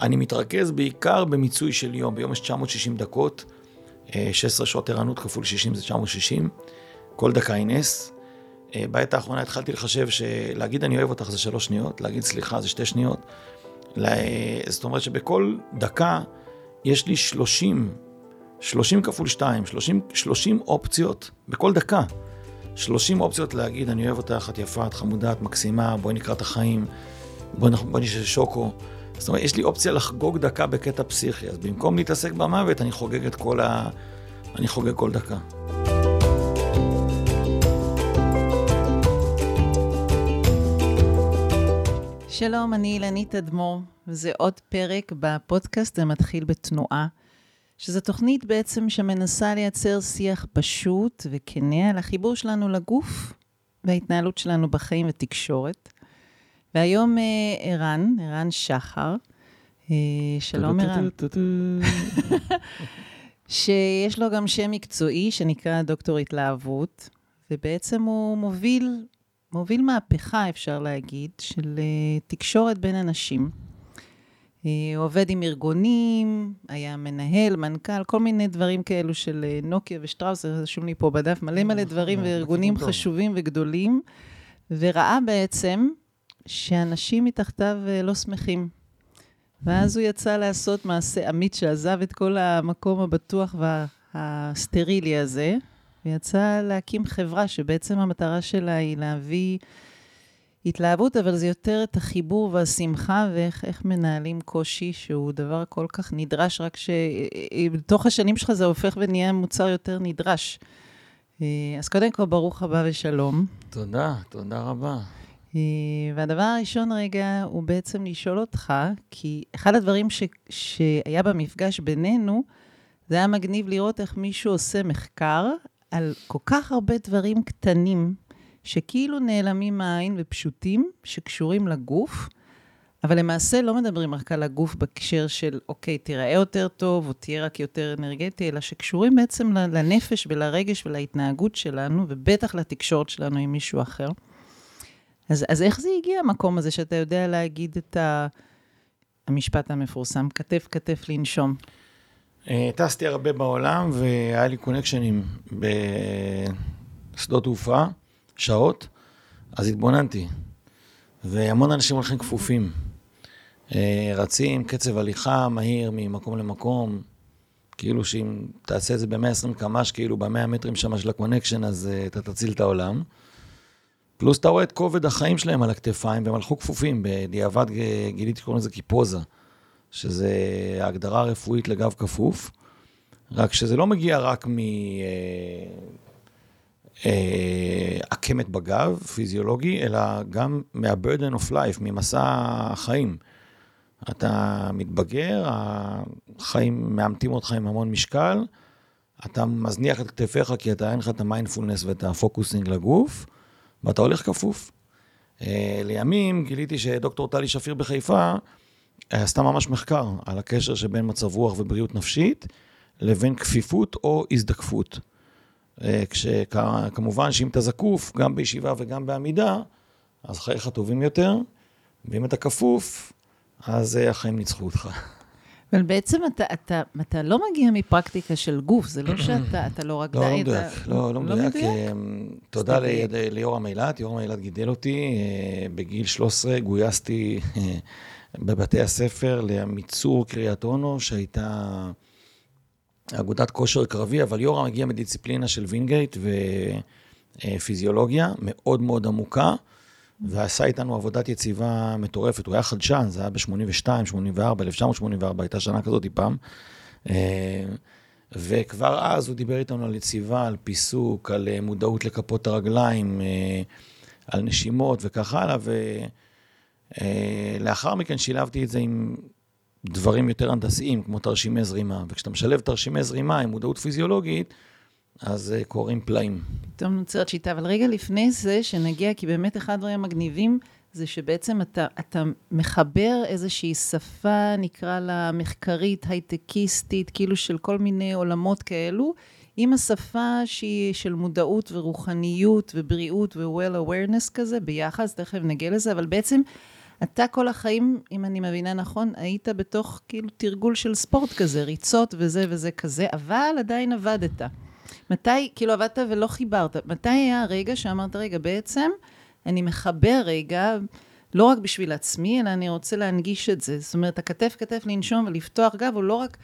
אני מתרכז בעיקר במיצוי של יום. ביום יש 960 דקות, 16 שעות ערנות כפול 60 זה 960. כל דקה היא נס. בעת האחרונה התחלתי לחשב שלהגיד אני אוהב אותך זה שלוש שניות, להגיד סליחה זה שתי שניות. זאת אומרת שבכל דקה יש לי 30, 30 כפול 2, 30, 30 אופציות בכל דקה. 30 אופציות להגיד, אני אוהב אותך, את יפה, את חמודה, את מקסימה, בואי נקרא את החיים, בואי נשאר שוקו. זאת אומרת, יש לי אופציה לחגוג דקה בקטע פסיכי, אז במקום להתעסק במוות, אני חוגג את כל ה... אני חוגג כל דקה. שלום, אני אילנית אדמו"ר, וזה עוד פרק בפודקאסט המתחיל בתנועה, שזו תוכנית בעצם שמנסה לייצר שיח פשוט וכנה על החיבור שלנו לגוף וההתנהלות שלנו בחיים ותקשורת. והיום אה, ערן, ערן שחר, אה, שלום ערן, שיש לו גם שם מקצועי שנקרא דוקטור התלהבות, ובעצם הוא מוביל מוביל מהפכה, אפשר להגיד, של uh, תקשורת בין אנשים. הוא עובד עם ארגונים, היה מנהל, מנכ"ל, כל מיני דברים כאלו של נוקיה ושטראוס, רשום לי פה בדף, מלא מלא דברים וארגונים חשובים וגדולים, וראה בעצם שאנשים מתחתיו uh, לא שמחים. ואז הוא יצא לעשות מעשה אמיץ שעזב את כל המקום הבטוח והסטרילי הזה, ויצא להקים חברה שבעצם המטרה שלה היא להביא התלהבות, אבל זה יותר את החיבור והשמחה ואיך מנהלים קושי, שהוא דבר כל כך נדרש, רק שבתוך השנים שלך זה הופך ונהיה מוצר יותר נדרש. אז קודם כל, ברוך הבא ושלום. תודה, תודה רבה. והדבר הראשון רגע הוא בעצם לשאול אותך, כי אחד הדברים ש, שהיה במפגש בינינו, זה היה מגניב לראות איך מישהו עושה מחקר על כל כך הרבה דברים קטנים, שכאילו נעלמים מהעין ופשוטים, שקשורים לגוף, אבל למעשה לא מדברים רק על הגוף בהקשר של, אוקיי, תיראה יותר טוב, או תהיה רק יותר אנרגטי, אלא שקשורים בעצם לנפש ולרגש ולהתנהגות שלנו, ובטח לתקשורת שלנו עם מישהו אחר. אז, אז איך זה הגיע, המקום הזה, שאתה יודע להגיד את ה... המשפט המפורסם, כתף כתף לנשום? אה, טסתי הרבה בעולם והיה לי קונקשנים בשדות תעופה, שעות, אז התבוננתי. והמון אנשים הולכים כפופים. אה, רצים, קצב הליכה מהיר ממקום למקום, כאילו שאם תעשה את זה ב-120 קמ"ש, כאילו ב-100 מטרים שם של ה connection, אז uh, אתה תציל את העולם. פלוס אתה רואה את כובד החיים שלהם על הכתפיים, והם הלכו כפופים, בדיעבד גיליתי קוראים לזה קיפוזה. שזה הגדרה רפואית לגב כפוף, רק שזה לא מגיע רק מעקמת אה, בגב, פיזיולוגי, אלא גם מה-burden of life, ממסע החיים. אתה מתבגר, החיים מאמתים אותך עם המון משקל, אתה מזניח את כתפיך כי אתה אין לך את המיינדפולנס ואת הפוקוסינג לגוף, ואתה הולך כפוף. אה, לימים גיליתי שדוקטור טלי שפיר בחיפה, עשתה ממש מחקר על הקשר שבין מצב רוח ובריאות נפשית לבין כפיפות או הזדקפות. אה, כשכמובן שאם אתה זקוף, גם בישיבה וגם בעמידה, אז חייך טובים יותר, ואם אתה כפוף, אז אה, החיים ניצחו אותך. אבל בעצם אתה, אתה, אתה לא מגיע מפרקטיקה של גוף, זה לא שאתה לא רק לא, לא מדויק, לא, לא, לא מדויק. אמ, תודה ליורם אילת, יורם אילת גידל אותי. אה, בגיל 13 גויסתי בבתי הספר למיצור קריית אונו, שהייתה אגודת כושר קרבי, אבל יורם הגיע מדיסציפלינה של וינגייט ופיזיולוגיה מאוד מאוד עמוקה, ועשה איתנו עבודת יציבה מטורפת. הוא היה חדשן, זה היה ב-82, 84, 1984, הייתה שנה כזאת פעם. וכבר אז הוא דיבר איתנו על יציבה, על פיסוק, על מודעות לכפות הרגליים, על נשימות וכך הלאה. אה, לאחר מכן שילבתי את זה עם דברים יותר הנדסיים, כמו תרשימי זרימה, וכשאתה משלב תרשימי זרימה עם מודעות פיזיולוגית, אז uh, קורים פלאים. טוב, נוצרת שיטה, אבל רגע לפני זה, שנגיע, כי באמת אחד הדברים המגניבים, זה שבעצם אתה, אתה מחבר איזושהי שפה, נקרא לה מחקרית, הייטקיסטית, כאילו של כל מיני עולמות כאלו, עם השפה שהיא של מודעות ורוחניות ובריאות ו-well awareness כזה, ביחד, תכף נגיע לזה, אבל בעצם אתה כל החיים, אם אני מבינה נכון, היית בתוך כאילו תרגול של ספורט כזה, ריצות וזה וזה כזה, אבל עדיין עבדת. מתי, כאילו עבדת ולא חיברת, מתי היה הרגע שאמרת, רגע, בעצם אני מחבר רגע, לא רק בשביל עצמי, אלא אני רוצה להנגיש את זה. זאת אומרת, הכתף כתף לנשום ולפתוח גב, הוא לא רק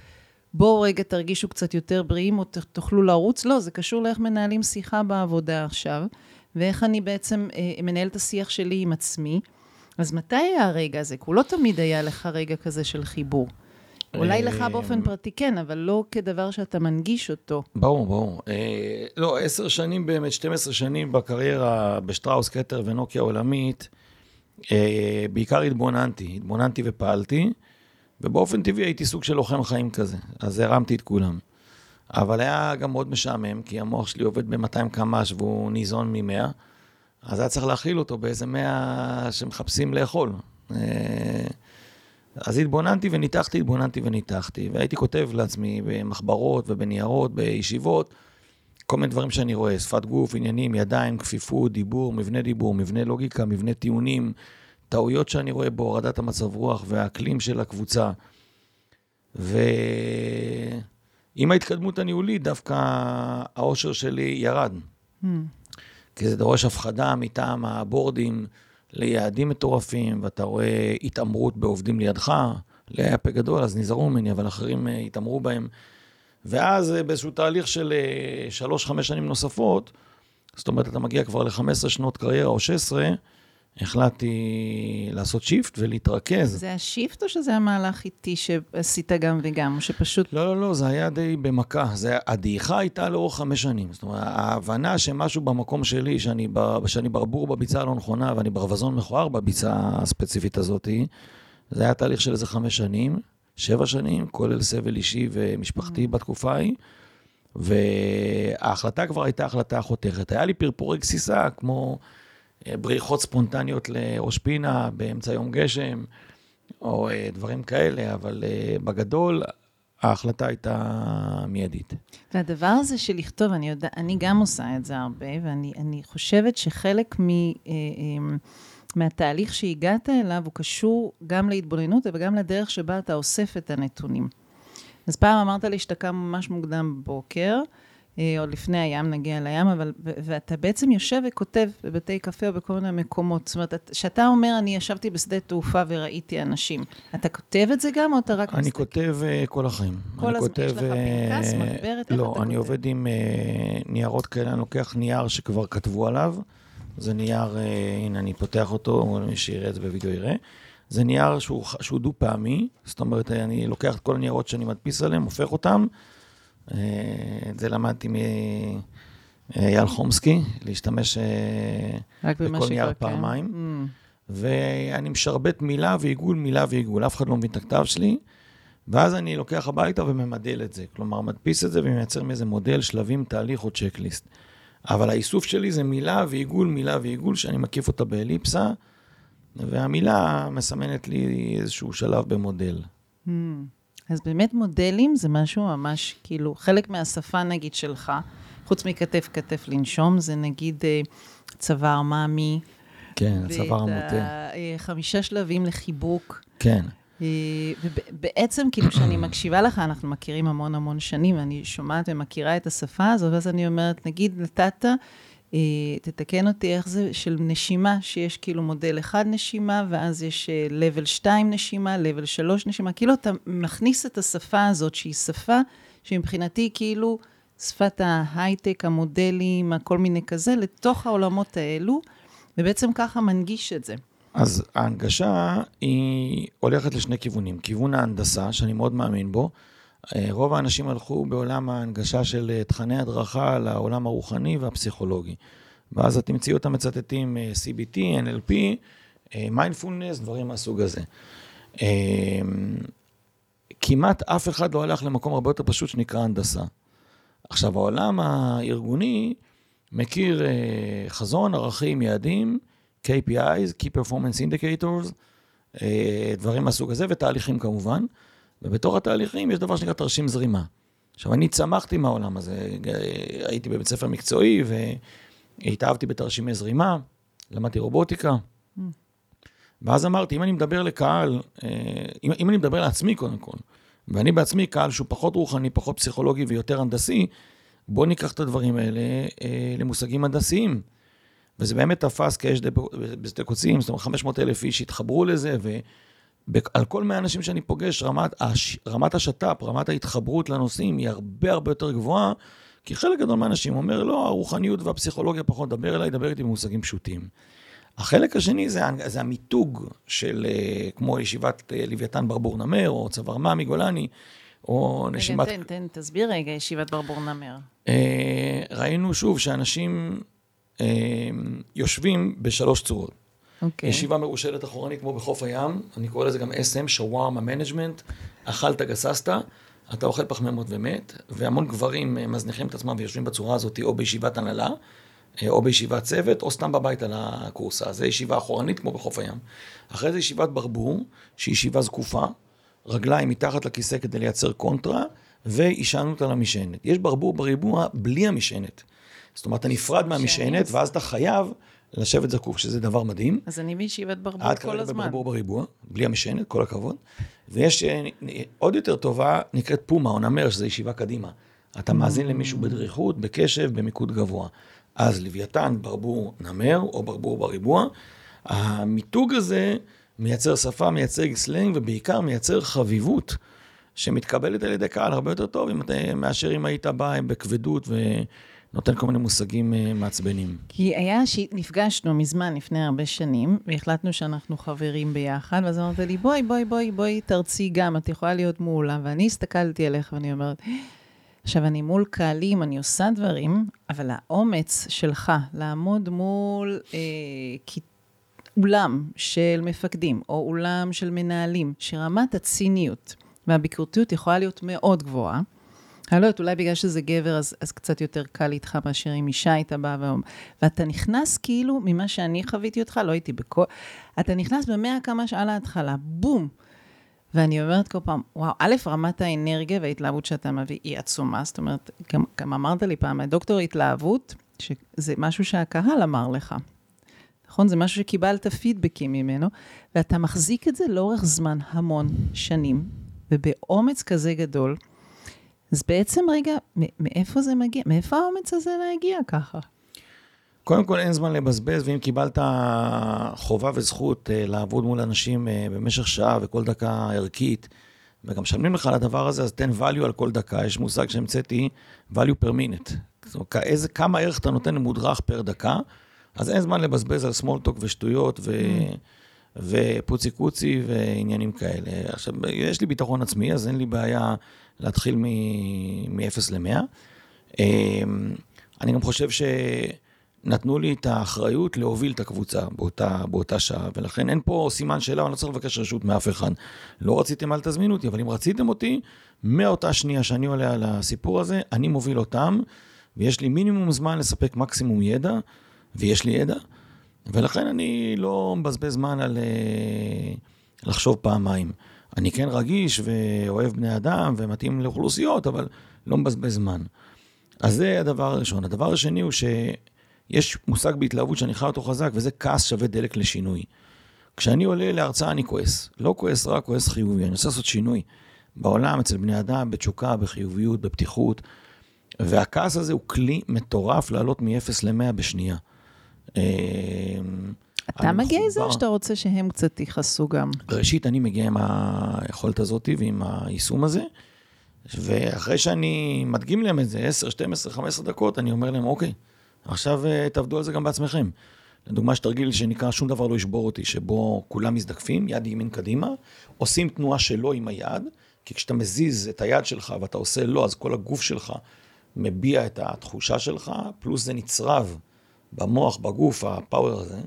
בואו רגע תרגישו קצת יותר בריאים או תוכלו לרוץ, לא, זה קשור לאיך מנהלים שיחה בעבודה עכשיו, ואיך אני בעצם אה, מנהל את השיח שלי עם עצמי. אז מתי היה הרגע הזה? כי הוא לא תמיד היה לך רגע כזה של חיבור. אולי לך אה, באופן פרטי כן, אבל לא כדבר שאתה מנגיש אותו. ברור, ברור. אה, לא, עשר שנים באמת, 12 שנים בקריירה בשטראוס, קטר ונוקיה עולמית, אה, בעיקר התבוננתי, התבוננתי ופעלתי, ובאופן טבעי הייתי סוג של לוחם חיים כזה, אז הרמתי את כולם. אבל היה גם מאוד משעמם, כי המוח שלי עובד ב-200 קמ"ש והוא ניזון מ-100, אז היה צריך להכיל אותו באיזה 100 שמחפשים לאכול. אז התבוננתי וניתחתי, התבוננתי וניתחתי, והייתי כותב לעצמי במחברות ובניירות, בישיבות, כל מיני דברים שאני רואה, שפת גוף, עניינים, ידיים, כפיפות, דיבור, מבנה דיבור, מבנה לוגיקה, מבנה טיעונים, טעויות שאני רואה בהורדת המצב רוח והאקלים של הקבוצה. ועם ההתקדמות הניהולית, דווקא האושר שלי ירד. Hmm. כי זה דורש הפחדה מטעם הבורדים ליעדים מטורפים, ואתה רואה התעמרות בעובדים לידך, לי היה פה גדול, אז נזהרו ממני, אבל אחרים אה, התעמרו בהם. ואז אה, באיזשהו תהליך של אה, שלוש-חמש שנים נוספות, זאת אומרת, אתה מגיע כבר ל-15 שנות קריירה או 16, החלטתי לעשות shift ולהתרכז. זה ה shift או שזה המהלך איטי שעשית גם וגם, או שפשוט... לא, לא, לא, זה היה די במכה. זה, הדעיכה הייתה לאורך חמש שנים. זאת אומרת, ההבנה שמשהו במקום שלי, שאני, ב, שאני ברבור בביצה הלא נכונה ואני ברווזון מכוער בביצה הספציפית הזאת, זה היה תהליך של איזה חמש שנים, שבע שנים, כולל סבל אישי ומשפחתי mm. בתקופה ההיא. וההחלטה כבר הייתה החלטה חותכת. היה לי פרפורי גסיסה, כמו בריחות ספונטניות לראש פינה באמצע יום גשם, או אה, דברים כאלה, אבל אה, בגדול, ההחלטה הייתה מיידית. והדבר הזה של לכתוב, אני, יודע, אני גם עושה את זה הרבה, ואני חושבת שחלק מ... מהתהליך שהגעת אליו הוא קשור גם להתבוננות וגם לדרך שבה אתה אוסף את הנתונים. אז פעם אמרת לי שאתה קם ממש מוקדם בבוקר, אה, עוד לפני הים, נגיע לים, אבל, ואתה בעצם יושב וכותב בבתי קפה או בכל מיני מקומות. זאת אומרת, כשאתה אומר, אני ישבתי בשדה תעופה וראיתי אנשים, אתה כותב את זה גם, או אתה רק מסתכל? אני כותב uh, כל החיים. כל הזמן, יש לך פנקס, uh, מחברת, לא, אני עובד עם ניירות כאלה, אני לוקח נייר שכבר כתבו עליו, זה נייר, הנה, אני פותח אותו, מי שיראה את זה בווידאו יראה. זה נייר שהוא, שהוא דו-פעמי, זאת אומרת, אני לוקח את כל הניירות שאני מדפיס עליהם, הופך אותם. אה, את זה למדתי מאייל חומסקי, להשתמש אה, בכל נייר כן. פעמיים. Mm. ואני משרבט מילה ועיגול, מילה ועיגול, אף אחד לא מבין את הכתב שלי. ואז אני לוקח הביתה וממדל את זה. כלומר, מדפיס את זה ומייצר מאיזה מודל, שלבים, תהליך או צ'קליסט. אבל האיסוף שלי זה מילה ועיגול, מילה ועיגול, שאני מקיף אותה באליפסה. והמילה מסמנת לי איזשהו שלב במודל. Hmm. אז באמת מודלים זה משהו ממש, כאילו, חלק מהשפה נגיד שלך, חוץ מכתף כתף לנשום, זה נגיד אה, צוואר מאמי. כן, צוואר המוטה. אה, חמישה שלבים לחיבוק. כן. אה, ובעצם, כאילו, כשאני מקשיבה לך, אנחנו מכירים המון המון שנים, ואני שומעת ומכירה את השפה הזאת, ואז אני אומרת, נגיד, נתת תתקן אותי איך זה של נשימה, שיש כאילו מודל אחד נשימה, ואז יש לבל אה, 2 נשימה, לבל 3 נשימה. כאילו אתה מכניס את השפה הזאת, שהיא שפה שמבחינתי כאילו שפת ההייטק, המודלים, הכל מיני כזה, לתוך העולמות האלו, ובעצם ככה מנגיש את זה. אז ההנגשה היא הולכת לשני כיוונים. כיוון ההנדסה, שאני מאוד מאמין בו, אה, רוב האנשים הלכו בעולם ההנגשה של אה, תכני הדרכה לעולם הרוחני והפסיכולוגי. ואז את תמצאי אותם מצטטים אה, CBT, NLP, מיינדפולנס, דברים מהסוג הזה. כמעט אף אחד לא הלך למקום הרבה יותר פשוט שנקרא הנדסה. עכשיו, העולם הארגוני מכיר חזון, ערכים, יעדים, KPIs, Key Performance Indicators, דברים מהסוג הזה, ותהליכים כמובן. ובתוך התהליכים יש דבר שנקרא תרשים זרימה. עכשיו, אני צמחתי מהעולם הזה, הייתי בבית ספר מקצועי והתאהבתי בתרשימי זרימה, למדתי רובוטיקה, ואז אמרתי, אם אני מדבר לקהל, אה, אם, אם אני מדבר לעצמי קודם כל, ואני בעצמי קהל שהוא פחות רוחני, פחות פסיכולוגי ויותר הנדסי, בואו ניקח את הדברים האלה אה, למושגים הנדסיים. וזה באמת תפס כאש בשדה קוצים, זאת אומרת, 500 אלף איש התחברו לזה, ועל כל 100 אנשים שאני פוגש, רמת, הש, רמת השת"פ, רמת ההתחברות לנושאים היא הרבה הרבה יותר גבוהה, כי חלק גדול מהאנשים אומר, לא, הרוחניות והפסיכולוגיה פחות, דבר אליי, דבר איתי במושגים פשוטים. החלק השני זה, זה המיתוג של, אה, כמו ישיבת אה, לוויתן ברבור נמר, או צווארמה מגולני, או נשימת... תן, תן, תסביר רגע, ישיבת ברבור נמר. אה, ראינו שוב שאנשים יושבים בשלוש צורות. Okay. אוקיי. ישיבה מרושלת אחורנית כמו בחוף הים, אני קורא לזה גם SM, שווארמה management, אכלת גססת, אתה אוכל פחמימות ומת, והמון גברים מזניחים את עצמם ויושבים בצורה הזאת או בישיבת הנהלה, אה, או בישיבת צוות, או סתם בבית על הכורסה. זה ישיבה אחורנית כמו בחוף הים. אחרי זה ישיבת ברבור, שהיא ישיבה זקופה, רגליים מתחת לכיסא כדי לייצר קונטרה, והישענות על המשענת. יש ברבור בריבוע בלי המשענת. זאת אומרת, אתה נפרד מהמשענת, ואז אתה חייב לשבת זקוף, שזה דבר מדהים. אז אני בישיבת ברבור כל הזמן. את כרגע בברבור בריבוע, בלי המשענת, כל הכבוד. ויש אה, עוד יותר טובה, נקראת פומה או נמר, שזה ישיבה קדימה. אתה מאזין למישהו בדריכות, בקשב, במיקוד גבוה. אז לוויתן, ברבור, נמר, או ברבור בריבוע. המיתוג הזה מייצר שפה, מייצר סלנג, ובעיקר מייצר חביבות שמתקבלת על ידי קהל הרבה יותר טוב, אם אתה, מאשר אם היית בא בכבדות ונותן כל מיני מושגים אה, מעצבנים. כי היה שנפגשנו מזמן, לפני הרבה שנים, והחלטנו שאנחנו חברים ביחד, ואז אמרת לי, בואי, בואי, בואי, בואי, תרצי גם, את יכולה להיות מעולה. ואני הסתכלתי עליך ואני אומרת, עכשיו, אני מול קהלים, אני עושה דברים, אבל האומץ שלך לעמוד מול אה, אולם של מפקדים, או אולם של מנהלים, שרמת הציניות והביקורתיות יכולה להיות מאוד גבוהה, אני לא יודעת, אולי בגלל שזה גבר, אז, אז קצת יותר קל איתך מאשר אם אישה הייתה באה ואומר, ואתה נכנס כאילו, ממה שאני חוויתי אותך, לא הייתי בכל... אתה נכנס במאה כמה שעה להתחלה, בום. ואני אומרת כל פעם, וואו, א', רמת האנרגיה וההתלהבות שאתה מביא היא עצומה, זאת אומרת, גם, גם אמרת לי פעם, דוקטור התלהבות, שזה משהו שהקהל אמר לך. נכון? זה משהו שקיבלת פידבקים ממנו, ואתה מחזיק את זה לאורך זמן, המון שנים, ובאומץ כזה גדול. אז בעצם, רגע, מאיפה זה מגיע? מאיפה האומץ הזה להגיע ככה? קודם כל אין זמן לבזבז, ואם קיבלת חובה וזכות uh, לעבוד מול אנשים uh, במשך שעה וכל דקה ערכית, וגם משלמים לך על הדבר הזה, אז תן value על כל דקה. יש מושג שהמצאתי, value per minute. זאת אומרת, איזה, כמה ערך אתה נותן למודרך פר דקה, אז אין זמן לבזבז על small talk ושטויות ו... Mm. ופוצי קוצי ועניינים כאלה. עכשיו, יש לי ביטחון עצמי, אז אין לי בעיה להתחיל מ-0 ל-100. אמ, אני גם חושב ש... נתנו לי את האחריות להוביל את הקבוצה באותה, באותה שעה, ולכן אין פה סימן שאלה, אני לא צריך לבקש רשות מאף אחד. לא רציתם, אל תזמינו אותי, אבל אם רציתם אותי, מאותה שנייה שאני עולה על הסיפור הזה, אני מוביל אותם, ויש לי מינימום זמן לספק מקסימום ידע, ויש לי ידע, ולכן אני לא מבזבז זמן על uh, לחשוב פעמיים. אני כן רגיש ואוהב בני אדם ומתאים לאוכלוסיות, אבל לא מבזבז זמן. אז זה הדבר הראשון. הדבר השני הוא ש... יש מושג בהתלהבות שאני חי אותו חזק, וזה כעס שווה דלק לשינוי. כשאני עולה להרצאה אני כועס. לא כועס רע, כועס חיובי. אני רוצה לעשות שינוי. בעולם, אצל בני אדם, בתשוקה, בחיוביות, בפתיחות. והכעס הזה הוא כלי מטורף לעלות מ-0 ל-100 בשנייה. אתה מגיע עם זה או שאתה רוצה שהם קצת יכעסו גם? ראשית, אני מגיע עם היכולת הזאת ועם היישום הזה, ואחרי שאני מדגים להם את זה 10, 12, 15 דקות, אני אומר להם, אוקיי, עכשיו אה, תעבדו על זה גם בעצמכם. לדוגמה, יש תרגיל שנקרא שום דבר לא ישבור אותי, שבו כולם מזדקפים, יד ימין קדימה, עושים תנועה שלו עם היד, כי כשאתה מזיז את היד שלך ואתה עושה לא, אז כל הגוף שלך מביע את התחושה שלך, פלוס זה נצרב במוח, בגוף, הפאוור הזה,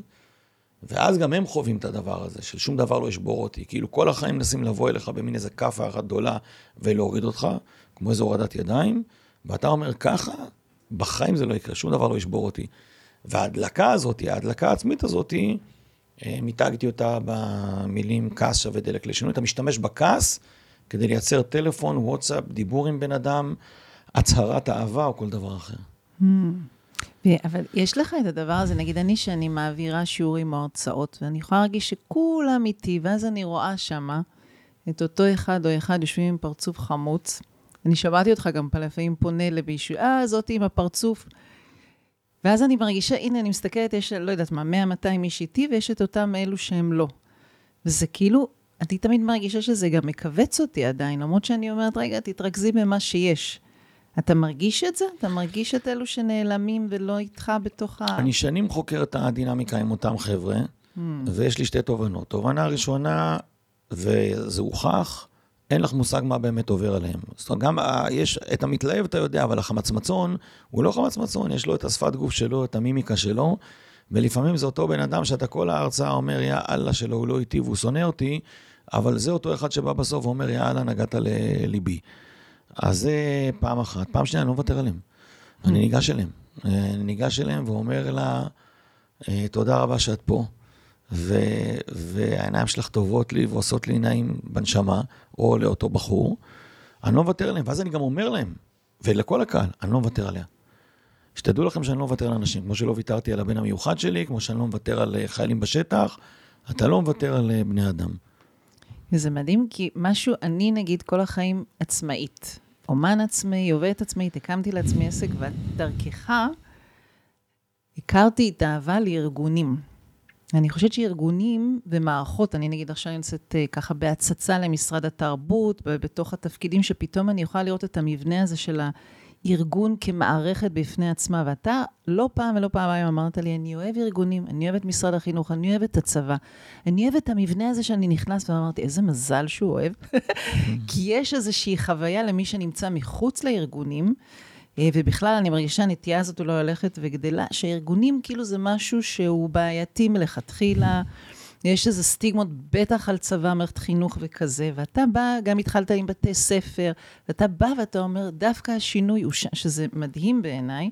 ואז גם הם חווים את הדבר הזה, של שום דבר לא ישבור אותי. כאילו כל החיים מנסים לבוא אליך במין איזה כאפה אחת גדולה ולהוריד אותך, כמו איזו הורדת ידיים, ואתה אומר ככה, בחיים זה לא יקרה, שום דבר לא ישבור אותי. וההדלקה הזאת, ההדלקה העצמית הזאת, אה, מיתגתי אותה במילים כעס שווה דלק לשינוי. אתה משתמש בכעס כדי לייצר טלפון, וואטסאפ, דיבור עם בן אדם, הצהרת אהבה או כל דבר אחר. Hmm. אבל יש לך את הדבר הזה, נגיד אני שאני מעבירה שיעורים או הרצאות, ואני יכולה להרגיש שכולם איתי, ואז אני רואה שמה את אותו אחד או אחד יושבים עם פרצוף חמוץ. אני שמעתי אותך גם לפעמים פונה למישהו, אה, זאתי עם הפרצוף. ואז אני מרגישה, הנה, אני מסתכלת, יש, לא יודעת מה, 100-200 איש איתי, ויש את אותם אלו שהם לא. וזה כאילו, אני תמיד מרגישה שזה גם מכווץ אותי עדיין, למרות שאני אומרת, רגע, תתרכזי במה שיש. אתה מרגיש את זה? אתה מרגיש את אלו שנעלמים ולא איתך בתוך ה... אני שנים חוקר את הדינמיקה עם אותם חבר'ה, mm. ויש לי שתי תובנות. תובנה ראשונה, וזה הוכח, אין לך מושג מה באמת עובר עליהם. זאת אומרת, גם יש, את המתלהב אתה יודע, אבל החמצמצון, הוא לא חמצמצון, יש לו את השפת גוף שלו, את המימיקה שלו, ולפעמים זה אותו בן אדם שאתה כל ההרצאה אומר, יא אללה שלו, הוא לא איתי והוא שונא אותי, אבל זה אותו אחד שבא בסוף ואומר, יא אללה, נגעת לליבי. אז זה פעם אחת. פעם שנייה, אני לא מוותר עליהם. אני ניגש אליהם. אני ניגש אליהם ואומר לה, אה, תודה רבה שאת פה. ו, והעיניים שלך טובות לי ועושות לי נעים בנשמה, או לאותו בחור, אני לא מוותר עליהם. ואז אני גם אומר להם, ולכל הקהל, אני לא מוותר עליה. שתדעו לכם שאני לא מוותר על אנשים, כמו שלא ויתרתי על הבן המיוחד שלי, כמו שאני לא מוותר על אה, חיילים בשטח, אתה לא מוותר על אה, בני אדם. זה מדהים, כי משהו, אני נגיד כל החיים עצמאית. אומן עצמאי, עובדת עצמאית, הקמתי לעצמי עסק, ודרכך הכרתי את האהבה לארגונים. אני חושבת שארגונים ומערכות, אני נגיד עכשיו נמצאת uh, ככה בהצצה למשרד התרבות, בתוך התפקידים שפתאום אני יכולה לראות את המבנה הזה של הארגון כמערכת בפני עצמה, ואתה לא פעם ולא פעמיים אמרת לי, אני אוהב ארגונים, אני אוהב את משרד החינוך, אני אוהב את הצבא, אני אוהב את המבנה הזה שאני נכנס, ואמרתי, איזה מזל שהוא אוהב, כי יש איזושהי חוויה למי שנמצא מחוץ לארגונים. אה, ובכלל, אני מרגישה שהנטייה הזאת אולי הולכת וגדלה, שארגונים כאילו זה משהו שהוא בעייתי מלכתחילה. יש איזה סטיגמות, בטח על צבא, מערכת חינוך וכזה, ואתה בא, גם התחלת עם בתי ספר, ואתה בא ואתה אומר, דווקא השינוי הוא, ש... שזה מדהים בעיניי.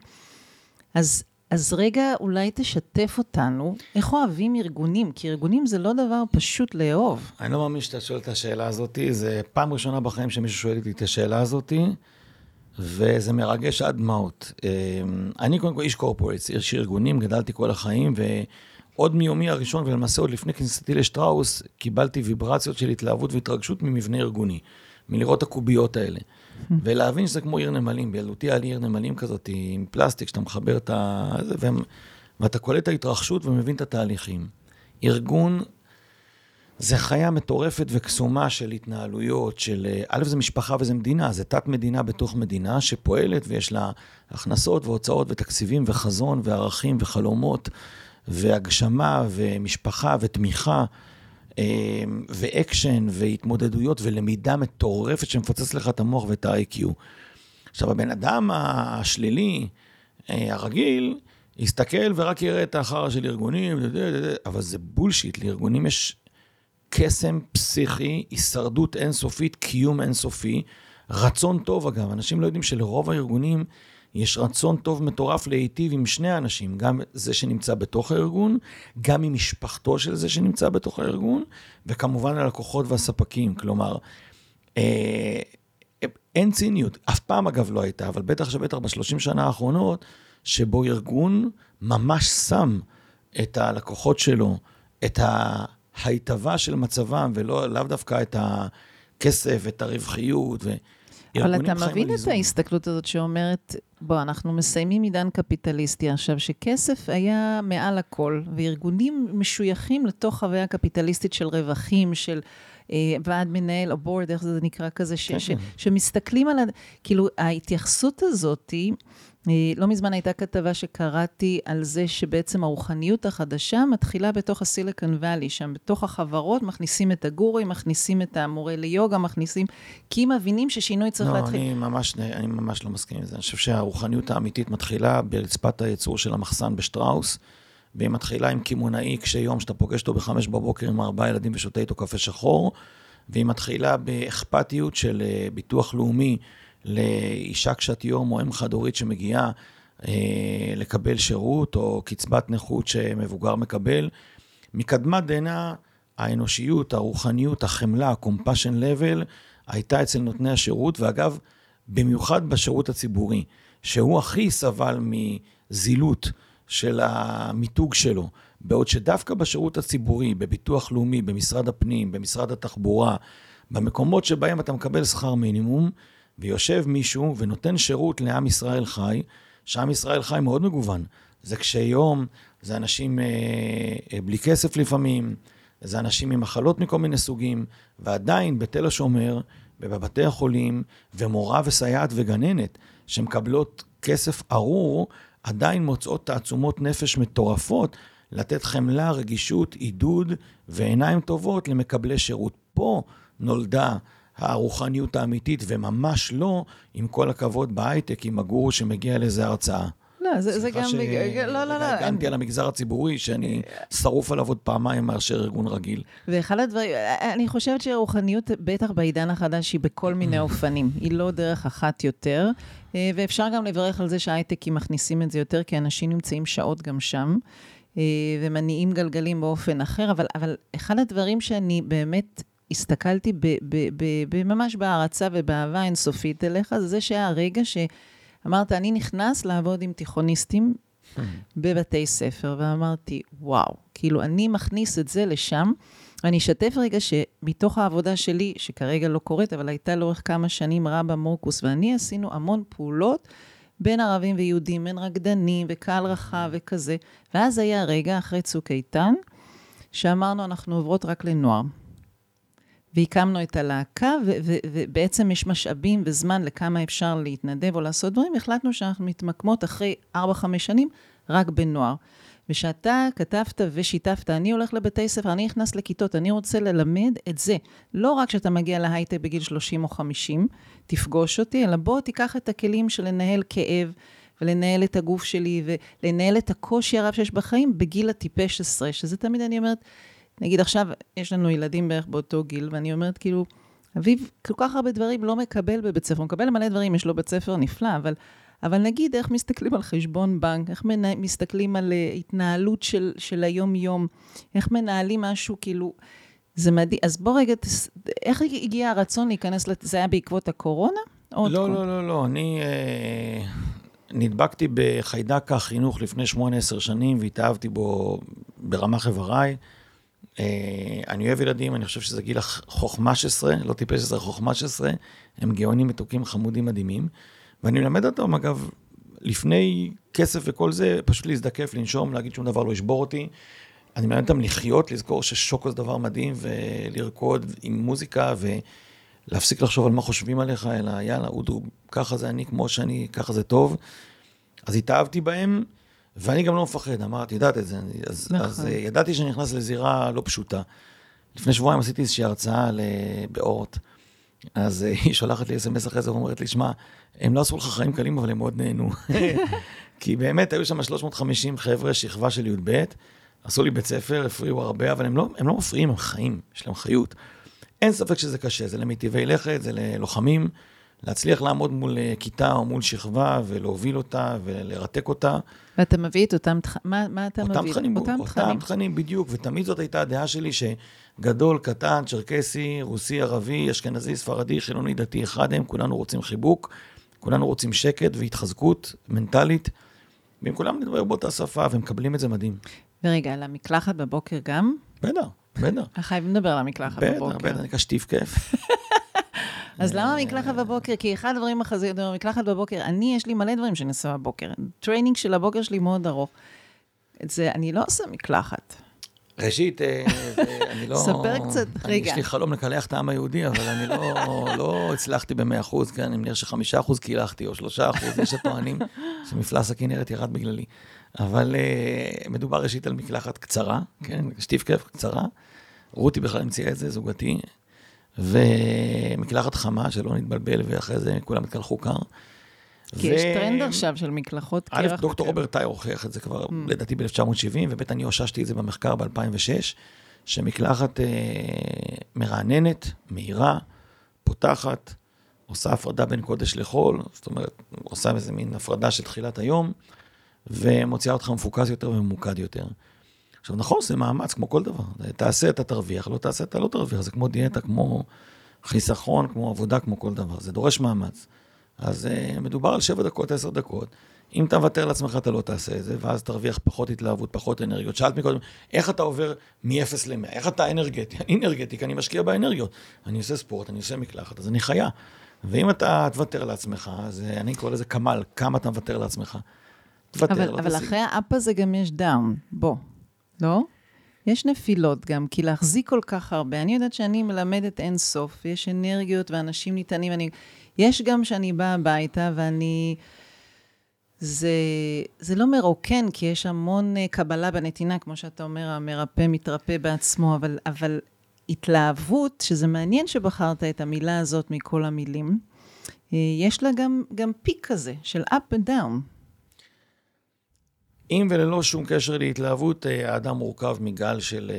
אז, אז רגע, אולי תשתף אותנו, איך אוהבים ארגונים? כי ארגונים זה לא דבר פשוט לאהוב. אני לא מאמין שאתה שואל את השאלה הזאת, זה פעם ראשונה בחיים שמישהו שואל אותי את השאלה הזאת. וזה מרגש עד דמעות. אמ, אני קודם כל איש קורפורטס, איש ארגונים, גדלתי כל החיים, ועוד מיומי הראשון, ולמעשה עוד לפני כניסתי לשטראוס, קיבלתי ויברציות של התלהבות והתרגשות ממבנה ארגוני, מלראות הקוביות האלה. ולהבין שזה כמו עיר נמלים, בילדותי היה לי עיר נמלים כזאת עם פלסטיק, שאתה מחבר את ה... ואתה קולט את ההתרחשות ומבין את התהליכים. ארגון זה חיה מטורפת וקסומה של התנהלויות, של... א', זה משפחה וזה מדינה, זה תת-מדינה בתוך מדינה שפועלת ויש לה הכנסות והוצאות ותקציבים וחזון וערכים וחלומות והגשמה ומשפחה ותמיכה אה, ואקשן והתמודדויות ולמידה מטורפת שמפוצץ לך את המוח ואת ה-IQ. עכשיו, הבן אדם השלילי, אה, הרגיל, יסתכל ורק יראה את החרא של ארגונים, אבל זה בולשיט, לארגונים יש קסם פסיכי, הישרדות אינסופית, קיום אינסופי, רצון טוב אגב. אנשים לא יודעים שלרוב הארגונים יש רצון טוב מטורף להיטיב עם שני האנשים, גם זה שנמצא בתוך הארגון, גם עם משפחתו של זה שנמצא בתוך הארגון, וכמובן הלקוחות והספקים. כלומר, אה, אין ציניות, אף פעם אגב לא הייתה, אבל בטח שבטח בשלושים שנה האחרונות, שבו ארגון ממש שם את הלקוחות שלו, את. ההיטבה של מצבם, ולאו דווקא את הכסף, את הרווחיות. ו... אבל אתה מבין את ההסתכלות הזאת שאומרת, בוא, אנחנו מסיימים עידן קפיטליסטי עכשיו, שכסף היה מעל הכל, וארגונים משויכים לתוך חוויה קפיטליסטית של רווחים, של ועד מנהל, או בורד, איך זה נקרא כזה, ש, כן, ש, כן. שמסתכלים על, ה... כאילו, ההתייחסות הזאת. אה, לא מזמן הייתה כתבה שקראתי על זה שבעצם הרוחניות החדשה מתחילה בתוך הסיליקון וואלי, שם בתוך החברות מכניסים את הגורי, מכניסים את המורה ליוגה, מכניסים, כי מבינים ששינוי צריך לא, להתחיל. אני ממש, אני ממש לא מסכים עם זה. אני חושב שהרוחניות האמיתית מתחילה ברצפת הייצור של המחסן בשטראוס, והיא מתחילה עם קמעונאי קשה יום שאתה פוגש אותו בחמש בבוקר עם ארבעה ילדים ושותה איתו קפה שחור, והיא מתחילה באכפתיות של אה, ביטוח לאומי. לאישה קשת יום או אם חד-הורית שמגיעה אה, לקבל שירות או קצבת נכות שמבוגר מקבל. מקדמת דנא, האנושיות, הרוחניות, החמלה, ה-compassion level, הייתה אצל נותני השירות, ואגב, במיוחד בשירות הציבורי, שהוא הכי סבל מזילות של המיתוג שלו, בעוד שדווקא בשירות הציבורי, בביטוח לאומי, במשרד הפנים, במשרד התחבורה, במקומות שבהם אתה מקבל שכר מינימום, ויושב מישהו ונותן שירות לעם ישראל חי, שעם ישראל חי מאוד מגוון. זה קשי יום, זה אנשים אה, אה, בלי כסף לפעמים, זה אנשים עם מחלות מכל מיני סוגים, ועדיין בתל השומר ובבתי החולים, ומורה וסייעת וגננת שמקבלות כסף ארור, עדיין מוצאות תעצומות נפש מטורפות לתת חמלה, רגישות, עידוד ועיניים טובות למקבלי שירות. פה נולדה הרוחניות האמיתית, וממש לא, עם כל הכבוד בהייטק, עם הגורו שמגיע לאיזה הרצאה. לא, זה, זה גם... סליחה לא, לא, לא. שהגנתי על המגזר הציבורי, שאני שרוף עליו עוד פעמיים מאשר ארגון רגיל. ואחד הדברים, אני חושבת שרוחניות, בטח בעידן החדש, היא בכל מיני אופנים. היא לא דרך אחת יותר, אה, ואפשר גם לברך על זה שההייטקים מכניסים את זה יותר, כי אנשים נמצאים שעות גם שם. אה, ומניעים גלגלים באופן אחר, אבל, אבל אחד הדברים שאני באמת הסתכלתי ב, ב, ב, ב, ממש בהערצה ובאהבה אינסופית אליך, זה שהיה הרגע שאמרת, אני נכנס לעבוד עם תיכוניסטים בבתי ספר, ואמרתי, וואו, כאילו, אני מכניס את זה לשם. ואני אשתף רגע שמתוך העבודה שלי, שכרגע לא קורית, אבל הייתה לאורך כמה שנים רבה מורקוס ואני עשינו המון פעולות בין ערבים ויהודים, בין רקדנים וקהל רחב וכזה. ואז היה רגע, אחרי צוק איתן, שאמרנו, אנחנו עוברות רק לנוער. והקמנו את הלהקה, ובעצם יש משאבים וזמן לכמה אפשר להתנדב או לעשות דברים, החלטנו שאנחנו מתמקמות אחרי 4-5 שנים רק בנוער. ושאתה כתבת ושיתפת, אני הולך לבתי ספר, אני נכנס לכיתות, אני רוצה ללמד את זה. לא רק שאתה מגיע להייטק בגיל 30 או 50, תפגוש אותי, אלא בוא תיקח את הכלים של לנהל כאב, ולנהל את הגוף שלי, ולנהל את הקושי הרב שיש בחיים בגיל הטיפש עשרה, שזה תמיד אני אומרת, נגיד עכשיו, יש לנו ילדים בערך באותו גיל, ואני אומרת, כאילו, אביב כל כך הרבה דברים לא מקבל בבית ספר, הוא מקבל מלא דברים, יש לו בית ספר נפלא, אבל, אבל נגיד איך מסתכלים על חשבון בנק, איך מנה, מסתכלים על uh, התנהלות של, של היום-יום, איך מנהלים משהו, כאילו, זה מדהים. אז בוא רגע, תס... איך הגיע הרצון להיכנס, לת... זה היה בעקבות הקורונה? לא, לא, לא, לא, אני אה, נדבקתי בחיידק החינוך לפני 18 שנים והתאהבתי בו ברמ"ח איבריי. אה, אני אוהב ילדים, אני חושב שזה גיל החוכמה 16, לא טיפש 16, חוכמה 16, הם גאונים מתוקים, חמודים, מדהימים. ואני מלמד אותם, אגב, לפני כסף וכל זה, פשוט להזדקף, לנשום, להגיד שום דבר לא ישבור אותי. אני מלמד אותם לחיות, לזכור ששוקו זה דבר מדהים, ולרקוד עם מוזיקה, ולהפסיק לחשוב על מה חושבים עליך, אלא יאללה, אודו, ככה זה אני, כמו שאני, ככה זה טוב. אז התאהבתי בהם. ואני גם לא מפחד, אמרת, ידעת את זה. אז, נכון. אז אה, ידעתי שאני נכנס לזירה לא פשוטה. לפני שבועיים עשיתי איזושהי הרצאה באורט. אז אה, היא שולחת לי אס.אם.אס אחרי זה ואומרת לי, שמע, הם לא עשו לך חיים קלים, אבל הם מאוד נהנו. כי באמת היו שם 350 חבר'ה, שכבה של י"ב, עשו לי בית ספר, הפריעו הרבה, אבל הם לא, הם לא מפריעים, הם חיים, יש להם חיות. אין ספק שזה קשה, זה למיטיבי לכת, זה ללוחמים. להצליח לעמוד מול אה, כיתה או מול שכבה ולהוביל אותה ולרתק אותה. ואתה מביא את אותם תכנים, מה, מה אתה אותם מביא? תכנים, אותם תכנים. אותם תכנים, בדיוק, ותמיד זאת הייתה הדעה שלי שגדול, קטן, צ'רקסי, רוסי, ערבי, אשכנזי, ספרדי, חילוני, דתי, אחד הם, כולנו רוצים חיבוק, כולנו רוצים שקט והתחזקות מנטלית, ואם כולם נדבר באותה שפה ומקבלים את זה מדהים. ורגע, על המקלחת בבוקר גם? בטח, בטח. חייבים לדבר על המקלחת בבוקר. בטח, בטח, נקרא שטיף כיף. אז למה מקלחת בבוקר? כי אחד הדברים החזקים, מקלחת בבוקר, אני, יש לי מלא דברים שאני עושה בבוקר. training של הבוקר שלי מאוד ארוך. את זה, אני לא עושה מקלחת. ראשית, אה, אני לא... ספר קצת, רגע. יש לי חלום לקלח את העם היהודי, אבל אני לא, לא הצלחתי ב-100 אחוז, כן, אני מניח שחמישה אחוז קילחתי, או שלושה אחוז, יש הטוענים שמפלס הכנרת ירד בגללי. אבל uh, מדובר ראשית על מקלחת קצרה, כן, שטיף כיף קצרה. רותי בכלל המציאה את זה, זוגתי, ומקלחת חמה, שלא נתבלבל, ואחרי זה כולם יתקלחו קר. כי ו... יש טרנד עכשיו של מקלחות קרח. א', דוקטור רוברט טאי הוכיח את זה כבר, mm. לדעתי ב-1970, וב', אני אוששתי את זה במחקר ב-2006, שמקלחת אה, מרעננת, מהירה, פותחת, עושה הפרדה בין קודש לחול, זאת אומרת, עושה איזה מין הפרדה של תחילת היום, ומוציאה אותך מפוקס יותר וממוקד יותר. עכשיו, נכון, זה מאמץ, כמו כל דבר. תעשה, אתה תרוויח, לא תעשה, אתה לא תרוויח. זה כמו דיאטה, כמו חיסכון, כמו עבודה, כמו כל דבר. זה דורש מאמץ. אז uh, מדובר על שבע דקות, עשר דקות. אם אתה מוותר לעצמך, אתה לא תעשה את זה, ואז תרוויח פחות התלהבות, פחות אנרגיות. שאלת מקודם, איך אתה עובר מ-0 ל-100? איך אתה אנרגטי? אני אנרגטי, כי אני משקיע באנרגיות. אני עושה ספורט, אני עושה מקלחת, אז אני חיה. ואם אתה תוותר לעצמך, אז אה, אני קורא לזה כמל, כמה אתה מוותר לעצמך. תוותר, אבל, לא אבל אחרי האפ הזה גם יש דאון, בוא, לא? יש נפילות גם, כי להחזיק כל כך הרבה, אני יודעת שאני מלמדת אין סוף, יש אנרגיות ואנשים ניתנים, אני... יש גם שאני באה הביתה ואני... זה, זה לא מרוקן, כי יש המון אה, קבלה בנתינה, כמו שאתה אומר, המרפא מתרפא בעצמו, אבל, אבל התלהבות, שזה מעניין שבחרת את המילה הזאת מכל המילים, אה, יש לה גם, גם פיק כזה של up and down. עם וללא שום קשר להתלהבות, אה, האדם מורכב מגל של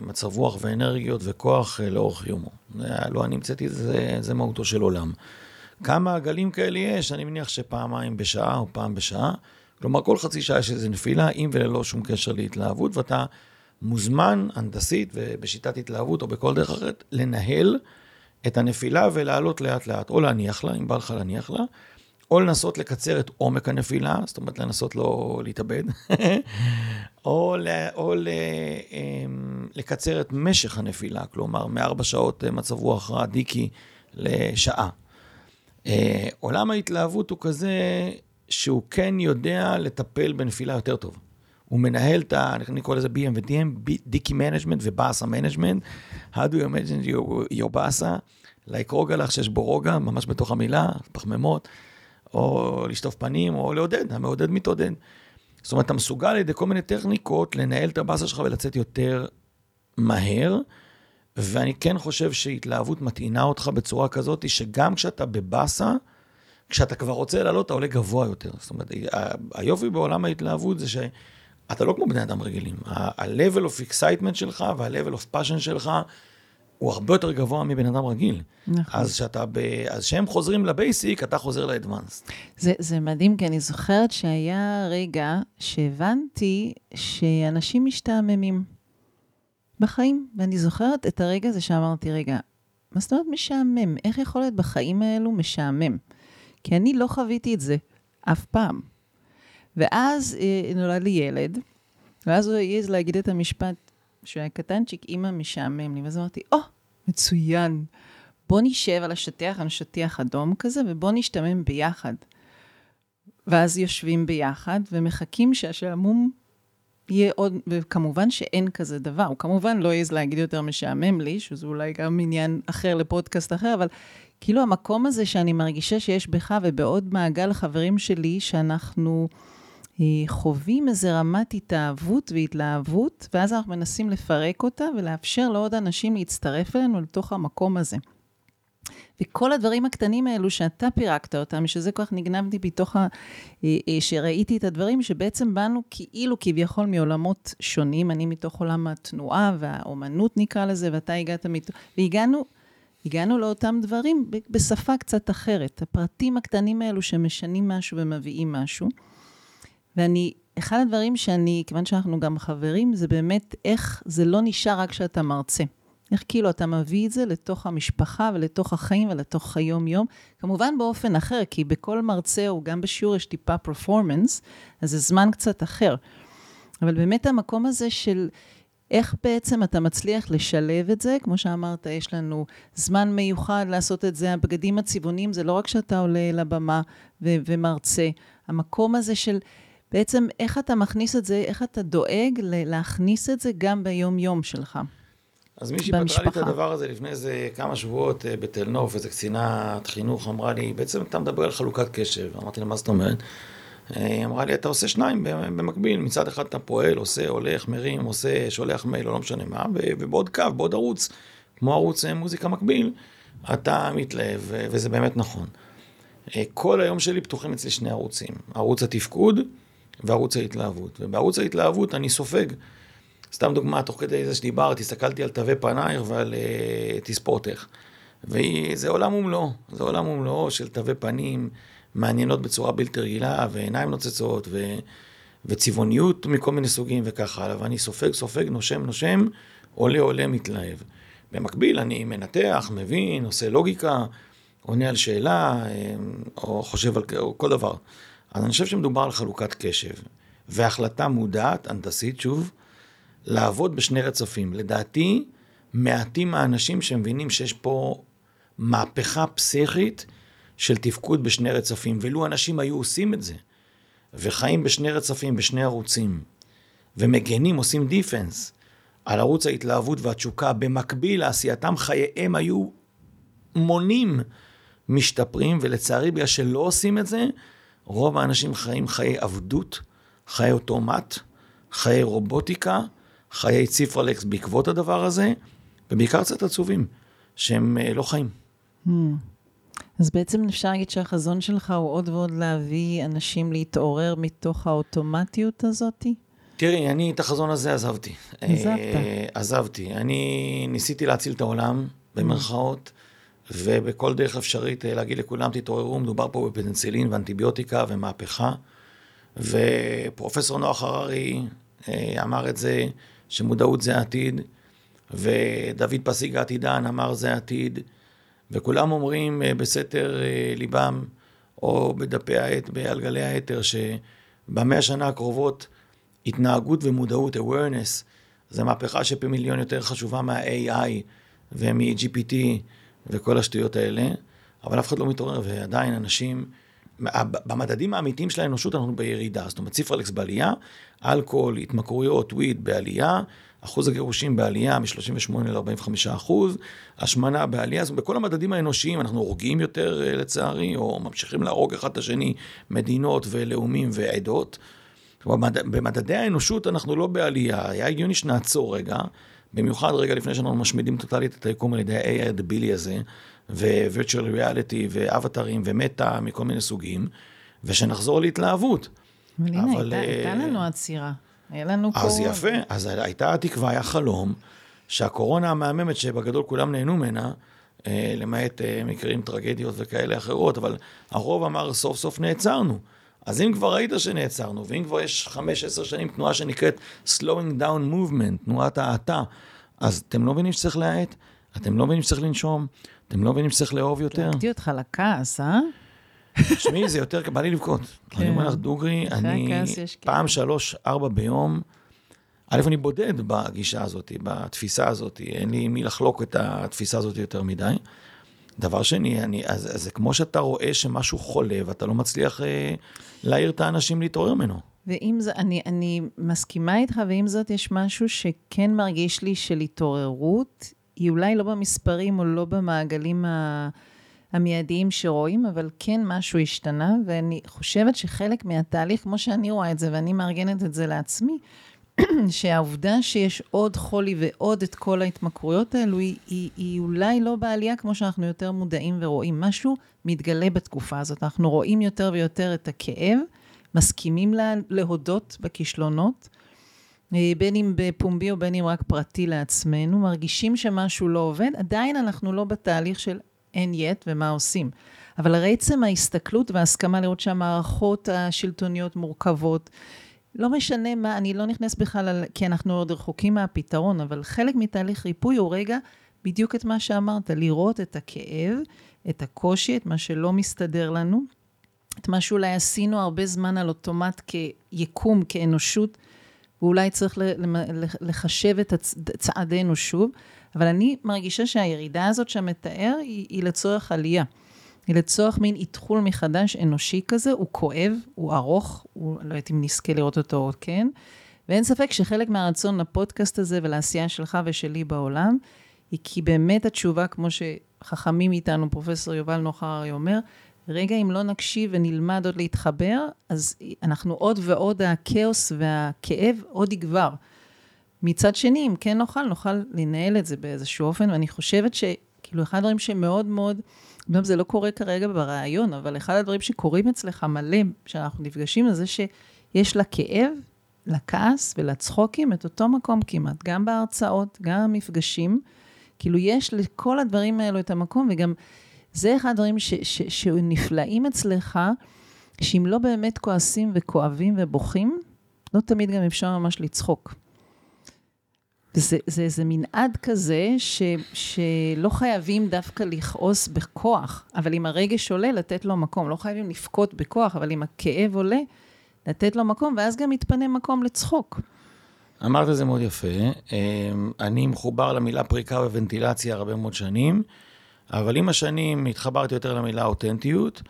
מצב רוח ואנרגיות וכוח לאורך יומו. לא אני המצאתי, זה, זה מהותו של עולם. כמה גלים כאלה יש? אני מניח שפעמיים בשעה או פעם בשעה. כלומר, כל חצי שעה יש איזו נפילה, עם וללא שום קשר להתלהבות, ואתה מוזמן הנדסית ובשיטת התלהבות או בכל דרך אחרת, לנהל את הנפילה ולעלות לאט-לאט, או להניח לה, אם בא לך להניח לה, או לנסות לקצר את עומק הנפילה, זאת אומרת לנסות לא להתאבד, או, ל, או ל, אמ, לקצר את משך הנפילה, כלומר מארבע שעות מצב רוח רע דיכי לשעה. אה, עולם ההתלהבות הוא כזה שהוא כן יודע לטפל בנפילה יותר טוב. הוא מנהל את ה... אני קורא לזה BM ו-DM, דיכי management ובאסה management. How do you imagine your, your באסה? like רוגע לך שיש בו רוגע, ממש בתוך המילה, פחמימות, או לשטוף פנים, או לעודד, המעודד מתעודד. זאת אומרת, אתה מסוגל על ידי כל מיני טכניקות לנהל את הבאסה שלך ולצאת יותר מהר. ואני כן חושב שהתלהבות מטעינה אותך בצורה כזאת, שגם כשאתה בבאסה, כשאתה כבר רוצה לעלות, אתה עולה גבוה יותר. זאת אומרת, היופי בעולם ההתלהבות זה שאתה לא כמו בני אדם רגילים. ה-level of excitement שלך וה-level of passion שלך הוא הרבה יותר גבוה מבן אדם רגיל. נכון. אז כשאתה ב... אז כשהם חוזרים לבייסיק, אתה חוזר לאדוונס. זה, זה מדהים, כי אני זוכרת שהיה רגע שהבנתי שאנשים משתעממים. בחיים. ואני זוכרת את הרגע הזה שאמרתי, רגע, מה זאת אומרת משעמם? איך יכול להיות בחיים האלו משעמם? כי אני לא חוויתי את זה אף פעם. ואז אה, נולד לי ילד, ואז הוא העז להגיד את המשפט, שהוא היה קטנצ'יק, אימא משעמם לי. ואז אמרתי, או, oh, מצוין. בוא נשב על השטיח, על שטיח אדום כזה, ובוא נשתמם ביחד. ואז יושבים ביחד ומחכים שהשעמום יהיה עוד, וכמובן שאין כזה דבר. הוא כמובן לא יעז להגיד יותר משעמם לי, שזה אולי גם עניין אחר לפודקאסט אחר, אבל כאילו המקום הזה שאני מרגישה שיש בך ובעוד מעגל חברים שלי, שאנחנו חווים איזה רמת התאהבות והתלהבות, ואז אנחנו מנסים לפרק אותה ולאפשר לעוד אנשים להצטרף אלינו לתוך המקום הזה. וכל הדברים הקטנים האלו שאתה פירקת אותם, שזה כל כך נגנבתי בתוך ה... אה, אה, שראיתי את הדברים, שבעצם באנו כאילו כביכול מעולמות שונים, אני מתוך עולם התנועה והאומנות נקרא לזה, ואתה הגעת מת... והגענו... הגענו לאותם דברים בשפה קצת אחרת. הפרטים הקטנים האלו שמשנים משהו ומביאים משהו. ואני, אחד הדברים שאני, כיוון שאנחנו גם חברים, זה באמת איך זה לא נשאר רק כשאתה מרצה. איך כאילו אתה מביא את זה לתוך המשפחה ולתוך החיים ולתוך היום-יום, כמובן באופן אחר, כי בכל מרצה או גם בשיעור יש טיפה פרפורמנס, אז זה זמן קצת אחר. אבל באמת המקום הזה של איך בעצם אתה מצליח לשלב את זה, כמו שאמרת, יש לנו זמן מיוחד לעשות את זה, הבגדים הצבעוניים, זה לא רק שאתה עולה לבמה ו- ומרצה, המקום הזה של... בעצם איך אתה מכניס את זה, איך אתה דואג להכניס את זה גם ביום-יום שלך. אז מישהי פתרה לי את הדבר הזה לפני איזה כמה שבועות אה, בתל נוף, איזה קצינת חינוך אמרה לי, בעצם אתה מדבר על חלוקת קשב. אמרתי לה, מה זאת אומרת? אה, היא אמרה לי, אתה עושה שניים במקביל, מצד אחד אתה פועל, עושה, הולך, מרים, עושה, שולח מייל, או לא משנה מה, ובעוד קו, בעוד ערוץ, כמו ערוץ אה, מוזיקה מקביל, אתה מתלהב, וזה באמת נכון. כל היום שלי פתוחים אצלי שני ערוצים, ערוץ התפקוד וערוץ ההתלהבות. ובערוץ ההתלהבות אני סופג. סתם דוגמה, תוך כדי זה שדיברת, הסתכלתי על תווי פנייך ועל uh, תספורתך. וזה עולם ומלואו, זה עולם ומלואו של תווי פנים מעניינות בצורה בלתי רגילה, ועיניים נוצצות, ו... וצבעוניות מכל מיני סוגים וכך הלאה, ואני סופג, סופג, נושם, נושם, עולה, עולה, מתלהב. במקביל, אני מנתח, מבין, עושה לוגיקה, עונה על שאלה, אה, או חושב על או כל דבר. אז אני חושב שמדובר על חלוקת קשב, והחלטה מודעת, הנדסית, שוב, לעבוד בשני רצפים. לדעתי, מעטים האנשים שמבינים שיש פה מהפכה פסיכית של תפקוד בשני רצפים, ולו אנשים היו עושים את זה, וחיים בשני רצפים, בשני ערוצים, ומגנים, עושים דיפנס על ערוץ ההתלהבות והתשוקה, במקביל לעשייתם חייהם היו מונים משתפרים, ולצערי, בגלל שלא עושים את זה, רוב האנשים חיים חיי עבדות, חיי אוטומט, חיי רובוטיקה, חיי ציפרלקס בעקבות הדבר הזה, ובעיקר קצת עצובים, שהם אה, לא חיים. Hmm. אז בעצם אפשר להגיד שהחזון שלך הוא עוד ועוד להביא אנשים להתעורר מתוך האוטומטיות הזאתי? תראי, אני את החזון הזה עזבתי. עזבת. אה, עזבתי. אני ניסיתי להציל את העולם, במרכאות, ובכל דרך אפשרית אה, להגיד לכולם, תתעוררו, מדובר פה בפנצילין ואנטיביוטיקה ומהפכה. ופרופסור נוח הררי אה, אמר את זה, שמודעות זה העתיד, ודוד פסיג העתידן אמר זה העתיד, וכולם אומרים אה, בסתר ליבם, או בדפי העט, על גלי האתר, שבמאה השנה הקרובות התנהגות ומודעות, awareness, זה מהפכה שפי מיליון יותר חשובה מה-AI ומ-GPT וכל השטויות האלה, אבל אף אחד לא מתעורר, ועדיין אנשים... במדדים האמיתיים של האנושות אנחנו בירידה, זאת אומרת ציפרלקס בעלייה, אלכוהול, התמכרויות, וויד בעלייה, אחוז הגירושים בעלייה מ-38 ל-45 אחוז, השמנה בעלייה, זאת אומרת בכל המדדים האנושיים אנחנו הורגים יותר אה, לצערי, או ממשיכים להרוג אחד את השני, מדינות ולאומים ועדות. במדדי האנושות אנחנו לא בעלייה, היה הגיוני שנעצור רגע, במיוחד רגע לפני שאנחנו משמידים טוטאלית את היקום על ידי ה-AI הדבילי הזה, ו-virtual reality, ואבטרים, ומטה מכל מיני סוגים, ושנחזור להתלהבות. אבל הנה, הייתה, הייתה לנו עצירה. היה לנו אז קורונה. אז יפה, אז הייתה התקווה, היה חלום, שהקורונה המהממת, שבגדול כולם נהנו ממנה, אה, למעט אה, מקרים, טרגדיות וכאלה אחרות, אבל הרוב אמר, סוף סוף נעצרנו. אז אם כבר ראית שנעצרנו, ואם כבר יש חמש, עשר שנים תנועה שנקראת slowing down movement, תנועת האטה, אז אתם לא מבינים שצריך להאט? אתם לא מבינים שצריך לנשום? אתם לא מבינים שצריך לאהוב יותר? קלטתי אותך לכעס, אה? תשמעי, זה יותר, בא לי לבכות. אני אומר לך, דוגרי, אני פעם שלוש, ארבע ביום, א', אני בודד בגישה הזאת, בתפיסה הזאת, אין לי מי לחלוק את התפיסה הזאת יותר מדי. דבר שני, אני, אז, אז זה כמו שאתה רואה שמשהו חולה ואתה לא מצליח אה, להעיר את האנשים להתעורר ממנו. ואם זה, אני, אני מסכימה איתך, ועם זאת יש משהו שכן מרגיש לי של התעוררות, היא אולי לא במספרים או לא במעגלים ה... המיידיים שרואים, אבל כן משהו השתנה, ואני חושבת שחלק מהתהליך, כמו שאני רואה את זה, ואני מארגנת את זה לעצמי, שהעובדה שיש עוד חולי ועוד את כל ההתמכרויות האלו, היא, היא, היא אולי לא בעלייה כמו שאנחנו יותר מודעים ורואים. משהו מתגלה בתקופה הזאת. אנחנו רואים יותר ויותר את הכאב, מסכימים לה, להודות בכישלונות, אה, בין אם בפומבי או בין אם רק פרטי לעצמנו, מרגישים שמשהו לא עובד, עדיין אנחנו לא בתהליך של אין יט ומה עושים. אבל הרי עצם ההסתכלות וההסכמה לראות שהמערכות השלטוניות מורכבות, לא משנה מה, אני לא נכנס בכלל, על, כי אנחנו עוד רחוקים מהפתרון, אבל חלק מתהליך ריפוי הוא רגע בדיוק את מה שאמרת, לראות את הכאב, את הקושי, את מה שלא מסתדר לנו, את מה שאולי עשינו הרבה זמן על אוטומט כיקום, כאנושות, ואולי צריך לחשב את צעדינו שוב, אבל אני מרגישה שהירידה הזאת שמתאר היא, היא לצורך עלייה. לצורך מין איתחול מחדש אנושי כזה, הוא כואב, הוא ארוך, הוא, לא יודעת אם נזכה לראות אותו עוד כן, ואין ספק שחלק מהרצון לפודקאסט הזה ולעשייה שלך ושלי בעולם, היא כי באמת התשובה, כמו שחכמים איתנו, פרופסור יובל נוחרי אומר, רגע, אם לא נקשיב ונלמד עוד להתחבר, אז אנחנו עוד ועוד, הכאוס והכאב עוד יגבר. מצד שני, אם כן נוכל, נוכל לנהל את זה באיזשהו אופן, ואני חושבת שכאילו אחד הדברים שמאוד מאוד, גם זה לא קורה כרגע ברעיון, אבל אחד הדברים שקורים אצלך מלא, כשאנחנו נפגשים, זה שיש לכאב, לכעס ולצחוקים את אותו מקום כמעט, גם בהרצאות, גם במפגשים. כאילו יש לכל הדברים האלו את המקום, וגם זה אחד הדברים שנפלאים אצלך, שאם לא באמת כועסים וכואבים ובוכים, לא תמיד גם אפשר ממש לצחוק. זה, זה איזה מנעד כזה ש, שלא חייבים דווקא לכעוס בכוח, אבל אם הרגש עולה, לתת לו מקום. לא חייבים לבכות בכוח, אבל אם הכאב עולה, לתת לו מקום, ואז גם מתפנה מקום לצחוק. אמרת את זה מאוד יפה. אמ, אני מחובר למילה פריקה וונטילציה הרבה מאוד שנים, אבל עם השנים התחברתי יותר למילה אותנטיות.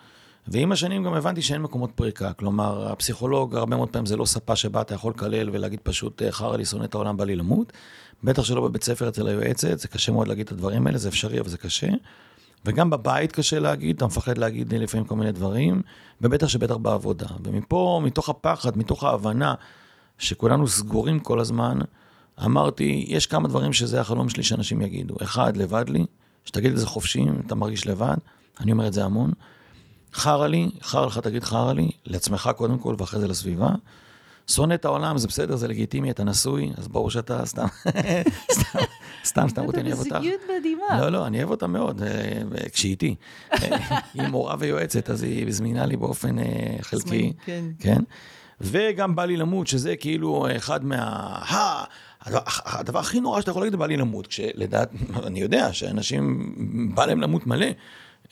ועם השנים גם הבנתי שאין מקומות פריקה. כלומר, הפסיכולוג, הרבה מאוד פעמים זה לא ספה שבה אתה יכול לקלל ולהגיד פשוט, אה, חרא לי, שונא את העולם, בא לי למות. בטח שלא בבית ספר אצל היועצת, זה קשה מאוד להגיד את הדברים האלה, זה אפשרי, אבל זה קשה. וגם בבית קשה להגיד, אתה מפחד להגיד לפעמים כל מיני דברים, ובטח שבטח בעבודה. ומפה, מתוך הפחד, מתוך ההבנה שכולנו סגורים כל הזמן, אמרתי, יש כמה דברים שזה החלום שלי שאנשים יגידו. אחד, לבד לי, שתגיד את זה חופשי, אתה מרגיש לבד, אני אומר את זה המון. חרא לי, חרא לך תגיד חרא לי, לעצמך קודם כל ואחרי זה לסביבה. שונא את העולם, זה בסדר, זה לגיטימי, אתה נשוי, אז ברור שאתה סתם, סתם, סתם, סתם אותי, אני אוהב אותך. אתה בזוגיות מדהימה. לא, לא, אני אוהב אותה מאוד, אה, כשהיא איתי. אה, היא מורה ויועצת, אז היא זמינה לי באופן אה, חלקי. כן. כן. וגם בא לי למות, שזה כאילו אחד מה... הדבר הכי נורא שאתה יכול להגיד, בא לי למות, כשלדעת, אני יודע שאנשים, בא להם למות מלא.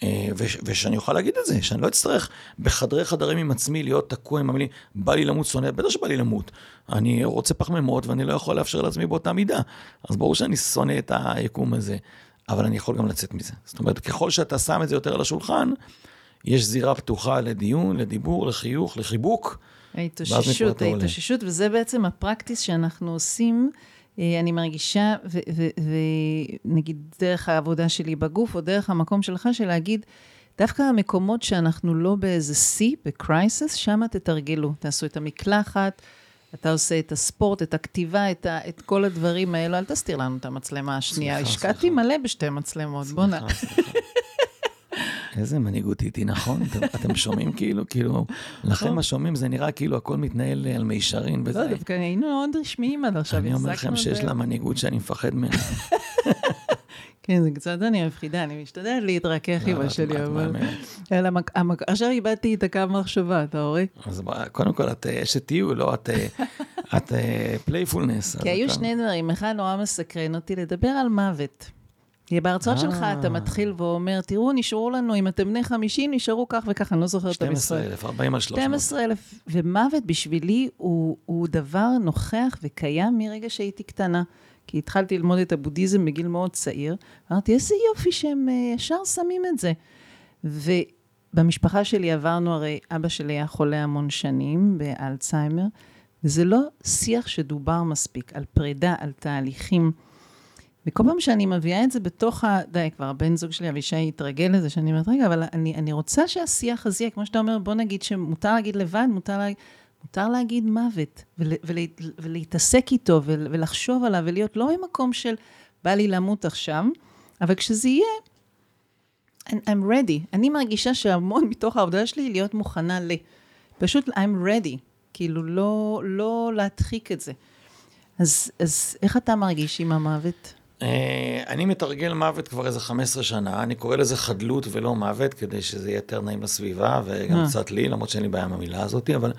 אה, ושאני אוכל להגיד את זה, שאני לא אצטרך בחדרי חדרים עם עצמי להיות תקוע עם המילים, בא לי למות, שונא, בטח שבא לי למות. אני רוצה פחמימות ואני לא יכול לאפשר לעצמי באותה מידה. אז ברור שאני שונא את היקום הזה, אבל אני יכול גם לצאת מזה. זאת אומרת, ככל שאתה שם את זה יותר על השולחן, יש זירה פתוחה לדיון, לדיבור, לחיוך, לחיבוק. ההתאוששות, ההתאוששות, וזה בעצם הפרקטיס שאנחנו עושים. אה, אני מרגישה, ונגיד דרך העבודה שלי בגוף, או דרך המקום שלך, של להגיד, דווקא המקומות שאנחנו לא באיזה שיא, בקרייסס, שם תתרגלו. תעשו את המקלחת, אתה עושה את הספורט, את הכתיבה, את, ה, את כל הדברים האלו. אל תסתיר לנו את המצלמה השנייה. השקעתי מלא בשתי מצלמות, בוא נע. איזה מנהיגות איתי, נכון? אתם, שומעים כאילו, כאילו, לכם נכון. השומעים זה נראה כאילו הכל מתנהל על מישרין וזה. לא, דווקא היינו מאוד רשמיים עד עכשיו. אני אומר לכם שיש לה מנהיגות שאני מפחד ממנה. כן, זה קצת אני מפחידה, אני משתדלת להתרכך עם השלי, אבל... עכשיו איבדתי את הקו מחשבה, אתה רואה? אז קודם כל, את אשת טיול, לא את playfulness. כי היו שני דברים, אחד נורא מסקרן אותי לדבר על מוות. בהרצאות שלך אתה אה. מתחיל ואומר, תראו, נשארו לנו, אם אתם בני 50, נשארו כך וכך, אני לא זוכרת את המספר. 12,000, 40 על 300. 12,000, ומוות בשבילי הוא, הוא דבר נוכח וקיים מרגע שהייתי קטנה. כי התחלתי ללמוד את הבודהיזם בגיל מאוד צעיר, אמרתי, איזה יופי שהם אה, ישר שמים את זה. ובמשפחה שלי עברנו, הרי אבא שלי היה חולה המון שנים באלצהיימר, וזה לא שיח שדובר מספיק על פרידה, על תהליכים. וכל פעם שאני מביאה את זה בתוך ה... די, כבר הבן זוג שלי, אבישי, התרגל לזה, שאני אומרת, רגע, אבל אני, אני רוצה שהשיח הזה יהיה, כמו שאתה אומר, בוא נגיד שמותר להגיד לבד, מותר, לה, מותר להגיד מוות, ול, ולה, ולהתעסק איתו, ול, ולחשוב עליו, ולהיות לא במקום של בא לי למות עכשיו, אבל כשזה יהיה, I'm ready. אני מרגישה שהמון מתוך העבודה שלי היא להיות מוכנה ל... פשוט I'm ready. כאילו, לא, לא להדחיק את זה. אז, אז איך אתה מרגיש עם המוות? אה, אני מתרגל מוות כבר איזה 15 שנה, אני קורא לזה חדלות ולא מוות, כדי שזה יהיה יותר נעים לסביבה, וגם אה. קצת לי, למרות שאין לי בעיה עם המילה הזאת, אבל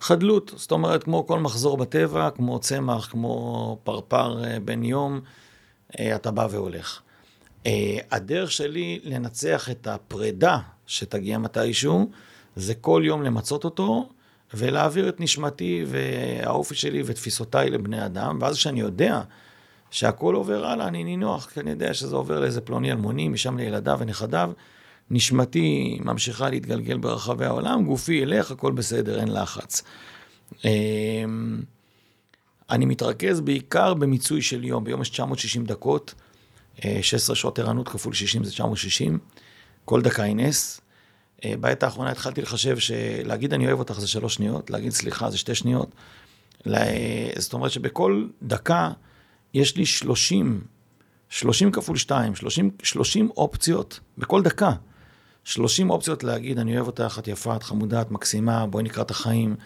חדלות, זאת אומרת, כמו כל מחזור בטבע, כמו צמח, כמו פרפר אה, בן יום, אתה בא והולך. הדרך שלי לנצח את הפרידה שתגיע מתישהו, זה כל יום למצות אותו, ולהעביר את נשמתי והאופי שלי ותפיסותיי לבני אדם, ואז כשאני יודע שהכל עובר הלאה, אני נינוח, כי אני יודע שזה עובר לאיזה פלוני אלמוני, משם לילדיו ונכדיו. נשמתי ממשיכה להתגלגל ברחבי העולם, גופי ילך, הכל בסדר, אין לחץ. אמ, אני מתרכז בעיקר במיצוי של יום, ביום יש 960 דקות, 16 אה, שעות ערנות כפול 60 זה 960, כל דקה היא נס. אה, בעת האחרונה התחלתי לחשב שלהגיד אני אוהב אותך זה שלוש שניות, להגיד סליחה זה שתי שניות. זאת אומרת שבכל דקה יש לי 30, 30 כפול 2, 30, 30 אופציות בכל דקה. 30 אופציות להגיד, אני אוהב אותך, את יפה, את חמודה, את מקסימה, בואי נקרא את החיים,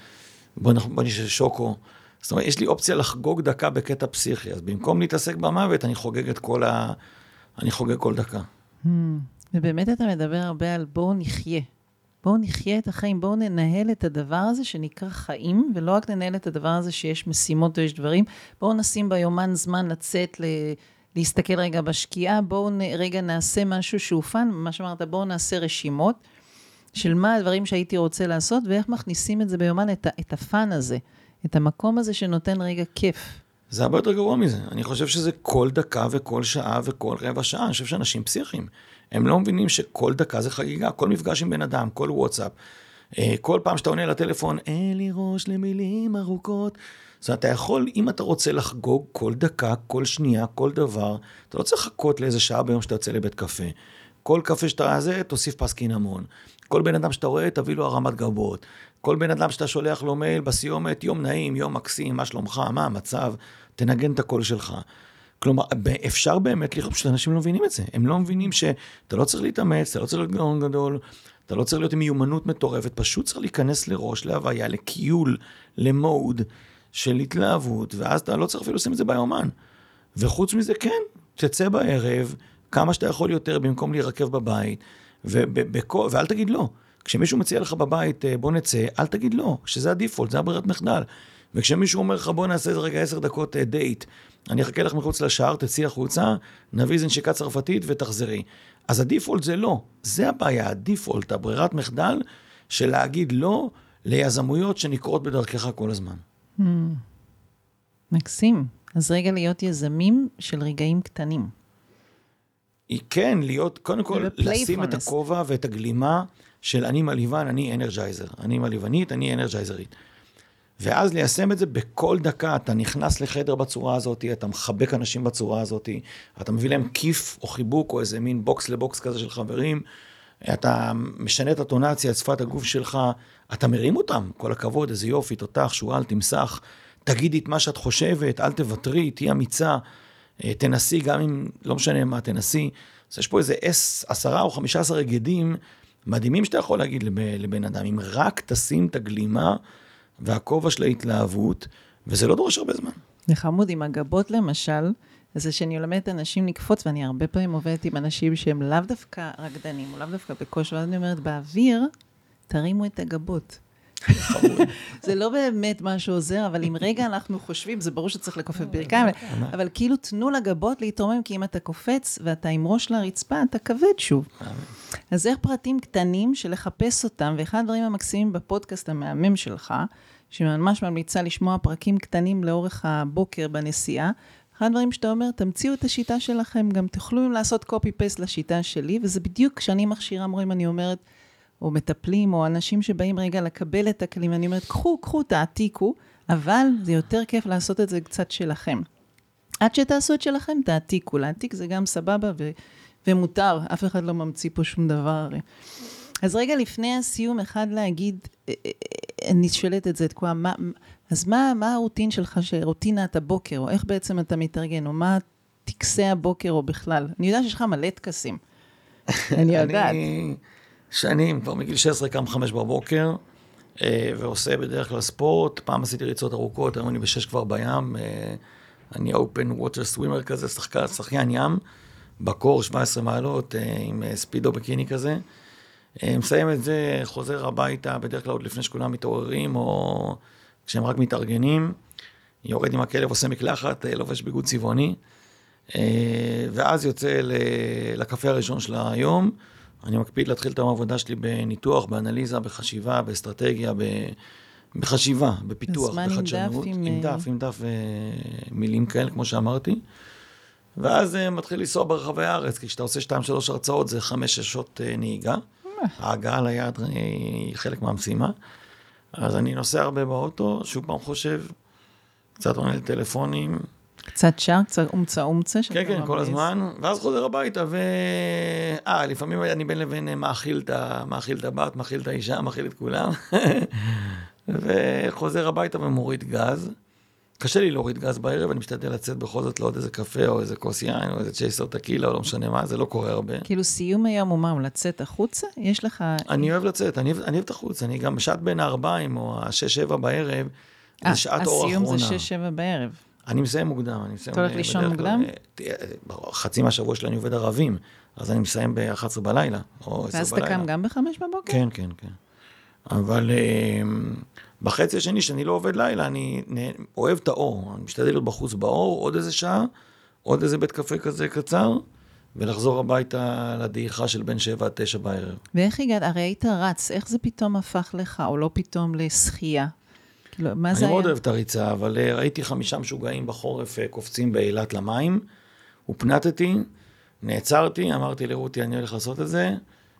בואי בוא נשאר שוקו. זאת אומרת, יש לי אופציה לחגוג דקה בקטע פסיכי, אז במקום להתעסק במוות, אני חוגג את כל ה... אני חוגג כל דקה. Hmm. ובאמת אתה מדבר הרבה על בואו נחיה. בואו נחיה את החיים, בואו ננהל את הדבר הזה שנקרא חיים, ולא רק ננהל את הדבר הזה שיש משימות ויש דברים. בואו נשים ביומן זמן לצאת, ל... להסתכל רגע בשקיעה, בואו נ... רגע נעשה משהו שהוא fun, מה שאמרת, בואו נעשה רשימות של מה הדברים שהייתי רוצה לעשות, ואיך מכניסים את זה ביומן, את, ה... את ה fun הזה, את המקום הזה שנותן רגע כיף. זה הרבה יותר גרוע מזה. אני חושב שזה כל דקה וכל שעה וכל רבע שעה. אני חושב שאנשים פסיכיים. הם לא מבינים שכל דקה זה חגיגה, כל מפגש עם בן אדם, כל וואטסאפ. אה, כל פעם שאתה עונה לטלפון, אין לי ראש למילים ארוכות. זאת אומרת, אתה יכול, אם אתה רוצה לחגוג כל דקה, כל שנייה, כל דבר, אתה לא צריך לחכות לאיזה שעה ביום שאתה יוצא לבית קפה. כל קפה שאתה זה, תוסיף פס קינמון. כל בן אדם שאתה רואה, תביא לו הרמת גבות. כל בן אדם שאתה שולח לו מייל בסיומת, יום נעים, יום מקסים, מה שלומך, מה המצב, תנגן את הקול שלך. כלומר, אפשר באמת לראות שאנשים לא מבינים את זה. הם לא מבינים שאתה לא צריך להתאמץ, אתה לא צריך להיות גאון גדול, אתה לא צריך להיות עם מיומנות מטורפת, פשוט צריך להיכנס לראש, להוויה, לקיול, למוד של התלהבות, ואז אתה לא צריך אפילו לשים את זה ביומן. וחוץ מזה, כן, תצא בערב, כמה שאתה יכול יותר במקום להירקב בבית, ואל תגיד לא. כשמישהו מציע לך בבית, אה, בוא נצא, אל תגיד לא, שזה הדיפולט, זה הברירת מחדל. וכשמישהו אומר לך, בוא נעשה איזה רגע עשר דקות דייט, אה, אני אחכה לך מחוץ לשער, תצאי החוצה, נביא איזה נשיקה צרפתית ותחזרי. אז הדיפולט זה לא, זה הבעיה, הדיפולט, הברירת מחדל של להגיד לא ליזמויות שנקרות בדרכך כל הזמן. Mm, מקסים. אז רגע להיות יזמים של רגעים קטנים. היא כן, להיות, קודם כל, לשים את הכובע ואת הגלימה של אני מלהיבן, אני energizer. אני מלהיבנית, אני energizer ית. ואז ליישם את זה בכל דקה, אתה נכנס לחדר בצורה הזאת, אתה מחבק אנשים בצורה הזאת, אתה מביא להם כיף או חיבוק או איזה מין בוקס לבוקס כזה של חברים, אתה משנה את האינטונציה, את שפת הגוף שלך, אתה מרים אותם, כל הכבוד, איזה יופי, תותח, שועל, תמסח, תגידי את מה שאת חושבת, אל תוותרי, תהיי אמיצה, אה, תנסי, גם אם לא משנה מה, תנסי. אז יש פה איזה עשרה או חמישה עשר היגדים מדהימים שאתה יכול להגיד לבן אדם, אם רק תשים את הגלימה והכובע של ההתלהבות, וזה לא דורש הרבה זמן. וחמוד, עם הגבות למשל, זה שאני מלמדת אנשים לקפוץ, ואני הרבה פעמים עובדת עם אנשים שהם לאו דווקא רקדנים, או לאו דווקא בכושר, ואז אני אומרת, באוויר, תרימו את הגבות. זה לא באמת מה שעוזר, אבל אם רגע אנחנו חושבים, זה ברור שצריך לכופף ברכיים, אבל כאילו תנו לגבות להתרומם, כי אם אתה קופץ ואתה עם ראש לרצפה, אתה כבד שוב. אז איך פרטים קטנים שלחפש אותם, ואחד הדברים המקסימים בפודקאסט המהמם שלך, שאני ממש ממליצה לשמוע פרקים קטנים לאורך הבוקר בנסיעה, אחד הדברים שאתה אומר, תמציאו את השיטה שלכם, גם תוכלו לעשות copy-paste לשיטה שלי, וזה בדיוק כשאני מכשירה מורים, אני אומרת, או מטפלים, או אנשים שבאים רגע לקבל את הכלים, אני אומרת, קחו, קחו, תעתיקו, אבל זה יותר כיף לעשות את זה קצת שלכם. עד שתעשו את שלכם, תעתיקו. להעתיק זה גם סבבה ו- ומותר, אף אחד לא ממציא פה שום דבר הרי. אז רגע לפני הסיום, אחד להגיד, אה, אה, אה, אני שואלת את זה, את כולם, מה, אז מה, מה הרוטין שלך, רוטינת הבוקר, או איך בעצם אתה מתארגן, או מה טקסי הבוקר, או בכלל? אני יודעת שיש לך מלא טקסים. אני יודעת. שנים, כבר מגיל 16 קם חמש בבוקר, אה, ועושה בדרך כלל ספורט. פעם עשיתי ריצות ארוכות, היום אני בשש כבר בים. אה, אני אופן ווטר סווימר כזה, שחקן, שחיין ים, בקור 17 מעלות, אה, עם ספידו בקיני כזה. מסיים את זה, חוזר הביתה, בדרך כלל עוד לפני שכולם מתעוררים, או כשהם רק מתארגנים. יורד עם הכלב, עושה מקלחת, לובש ביגוד צבעוני, ואז יוצא לקפה הראשון של היום. אני מקפיד להתחיל את העבודה שלי בניתוח, באנליזה, בחשיבה, באסטרטגיה, בחשיבה, בפיתוח, בחדשנות. עם... עם דף, עם דף ומילים אה, כאלה, כמו שאמרתי. ואז uh, מתחיל לנסוע ברחבי הארץ, כי כשאתה עושה שתיים, שלוש הרצאות, זה חמש-שש שעות נהיגה. ההגעה ליעד היא חלק מהמשימה. אז אני נוסע הרבה באוטו, שוב פעם חושב, קצת עונה לטלפונים, קצת שר, קצת אומצה אומצה. כן, כן, כל הזמן, ואז חוזר הביתה, ו... אה, לפעמים אני בין לבין אה, מאכיל את, הבת, מאכיל את האישה, מאכיל את כולם, וחוזר הביתה ומוריד גז. קשה לי להוריד גז בערב, אני משתדל לצאת בכל זאת לעוד איזה קפה, או איזה כוס יין, או איזה צ'ייסר טקילה, או לא משנה מה, זה לא קורה הרבה. כאילו סיום היום הוא מה, הוא לצאת החוצה? יש לך... אני אוהב לצאת, אני, אני אוהב את החוץ, אני גם בשעת בין הארבעים, או השש-שבע בערב, זה שעת אור אחרונה. הסיום זה שש-שבע בערב. אני מסיים מוקדם, אני מסיים... אתה הולך לישון מוקדם? חצי מהשבוע שלי אני עובד ערבים, אז אני מסיים ב-11 בלילה, או 10 בלילה. ואז אתה קם גם ב-5 בבוקר? כן, כן, כן. אבל בחצי השני, שאני לא עובד לילה, אני אוהב את האור. אני משתדל להיות בחוץ באור, עוד איזה שעה, עוד איזה בית קפה כזה קצר, ולחזור הביתה לדעיכה של בין שבע עד תשע בערב. ואיך הגעת? הרי היית רץ, איך זה פתאום הפך לך, או לא פתאום לשחייה? כאילו, מה זה אני היה? מאוד אוהב את הריצה, אבל אה, ראיתי חמישה משוגעים בחורף אה, קופצים באילת למים, הופנטתי, נעצרתי, אמרתי לרותי, אני הולך לעשות את זה.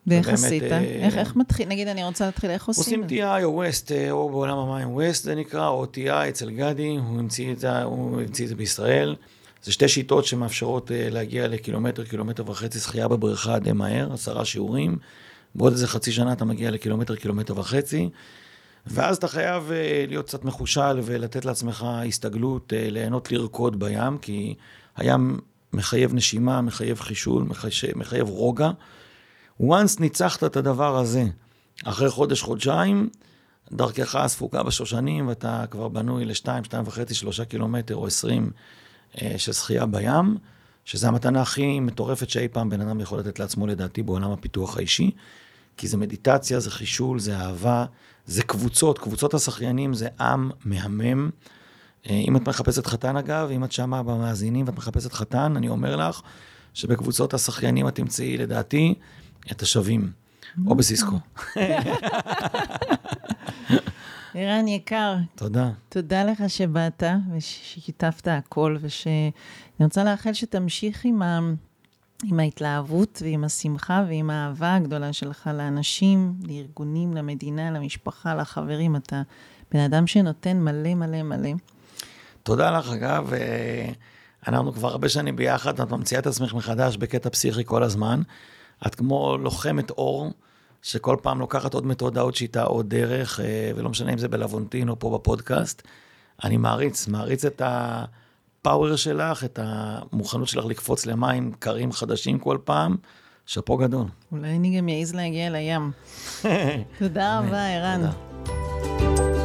ואיך עשית? אה, איך, איך מתחיל? נגיד, אני רוצה להתחיל, איך עושים עושים? TI או West, או בעולם המים West זה נקרא, או TI אצל גדי, הוא המציא את זה, הוא המציא את זה בישראל. זה שתי שיטות שמאפשרות להגיע לקילומטר, קילומטר וחצי שחייה בבריכה די מהר, עשרה שיעורים. בעוד איזה חצי שנה אתה מגיע לקילומטר, קילומטר וחצי. ואז אתה חייב אה, להיות קצת מחושל ולתת לעצמך הסתגלות, אה, ליהנות לרקוד בים, כי הים מחייב נשימה, מחייב חישול, מחייב, מחייב רוגע. once ניצחת את הדבר הזה, אחרי חודש, חודשיים, דרכך הספוקה בשושנים, ואתה כבר בנוי לשתיים, שתיים וחצי, שלושה קילומטר או עשרים אה, של שחייה בים, שזו המתנה הכי מטורפת שאי פעם בן אדם יכול לתת לעצמו, לדעתי, בעולם הפיתוח האישי. כי זה מדיטציה, זה חישול, זה אהבה, זה קבוצות. קבוצות השחיינים זה עם מהמם. אה, אם את מחפשת חתן, אגב, אם את שמה במאזינים ואת מחפשת חתן, אני אומר לך שבקבוצות השחיינים את תמצאי, לדעתי, את השווים. או בסיסקו. ערן יקר, תודה. תודה לך שבאת וששיתפת הכל, ושאני רוצה לאחל שתמשיך עם, ה... עם ההתלהבות ועם השמחה ועם האהבה הגדולה שלך לאנשים, לארגונים, למדינה, למשפחה, לחברים. אתה בן אדם שנותן מלא מלא מלא. תודה לך, אגב. אה, אנחנו כבר הרבה שנים ביחד, את ממציאה את עצמך מחדש בקטע פסיכי כל הזמן. את כמו לוחמת אור, שכל פעם לוקחת עוד מתודה, עוד שיטה, עוד דרך, אה, ולא משנה אם זה בלוונטין או פה בפודקאסט. אני מעריץ, מעריץ את הפאוור שלך, את המוכנות שלך לקפוץ למים קרים חדשים כל פעם. שאפו גדול. אולי אני גם אעז להגיע לים. תודה רבה, ערן. תודה.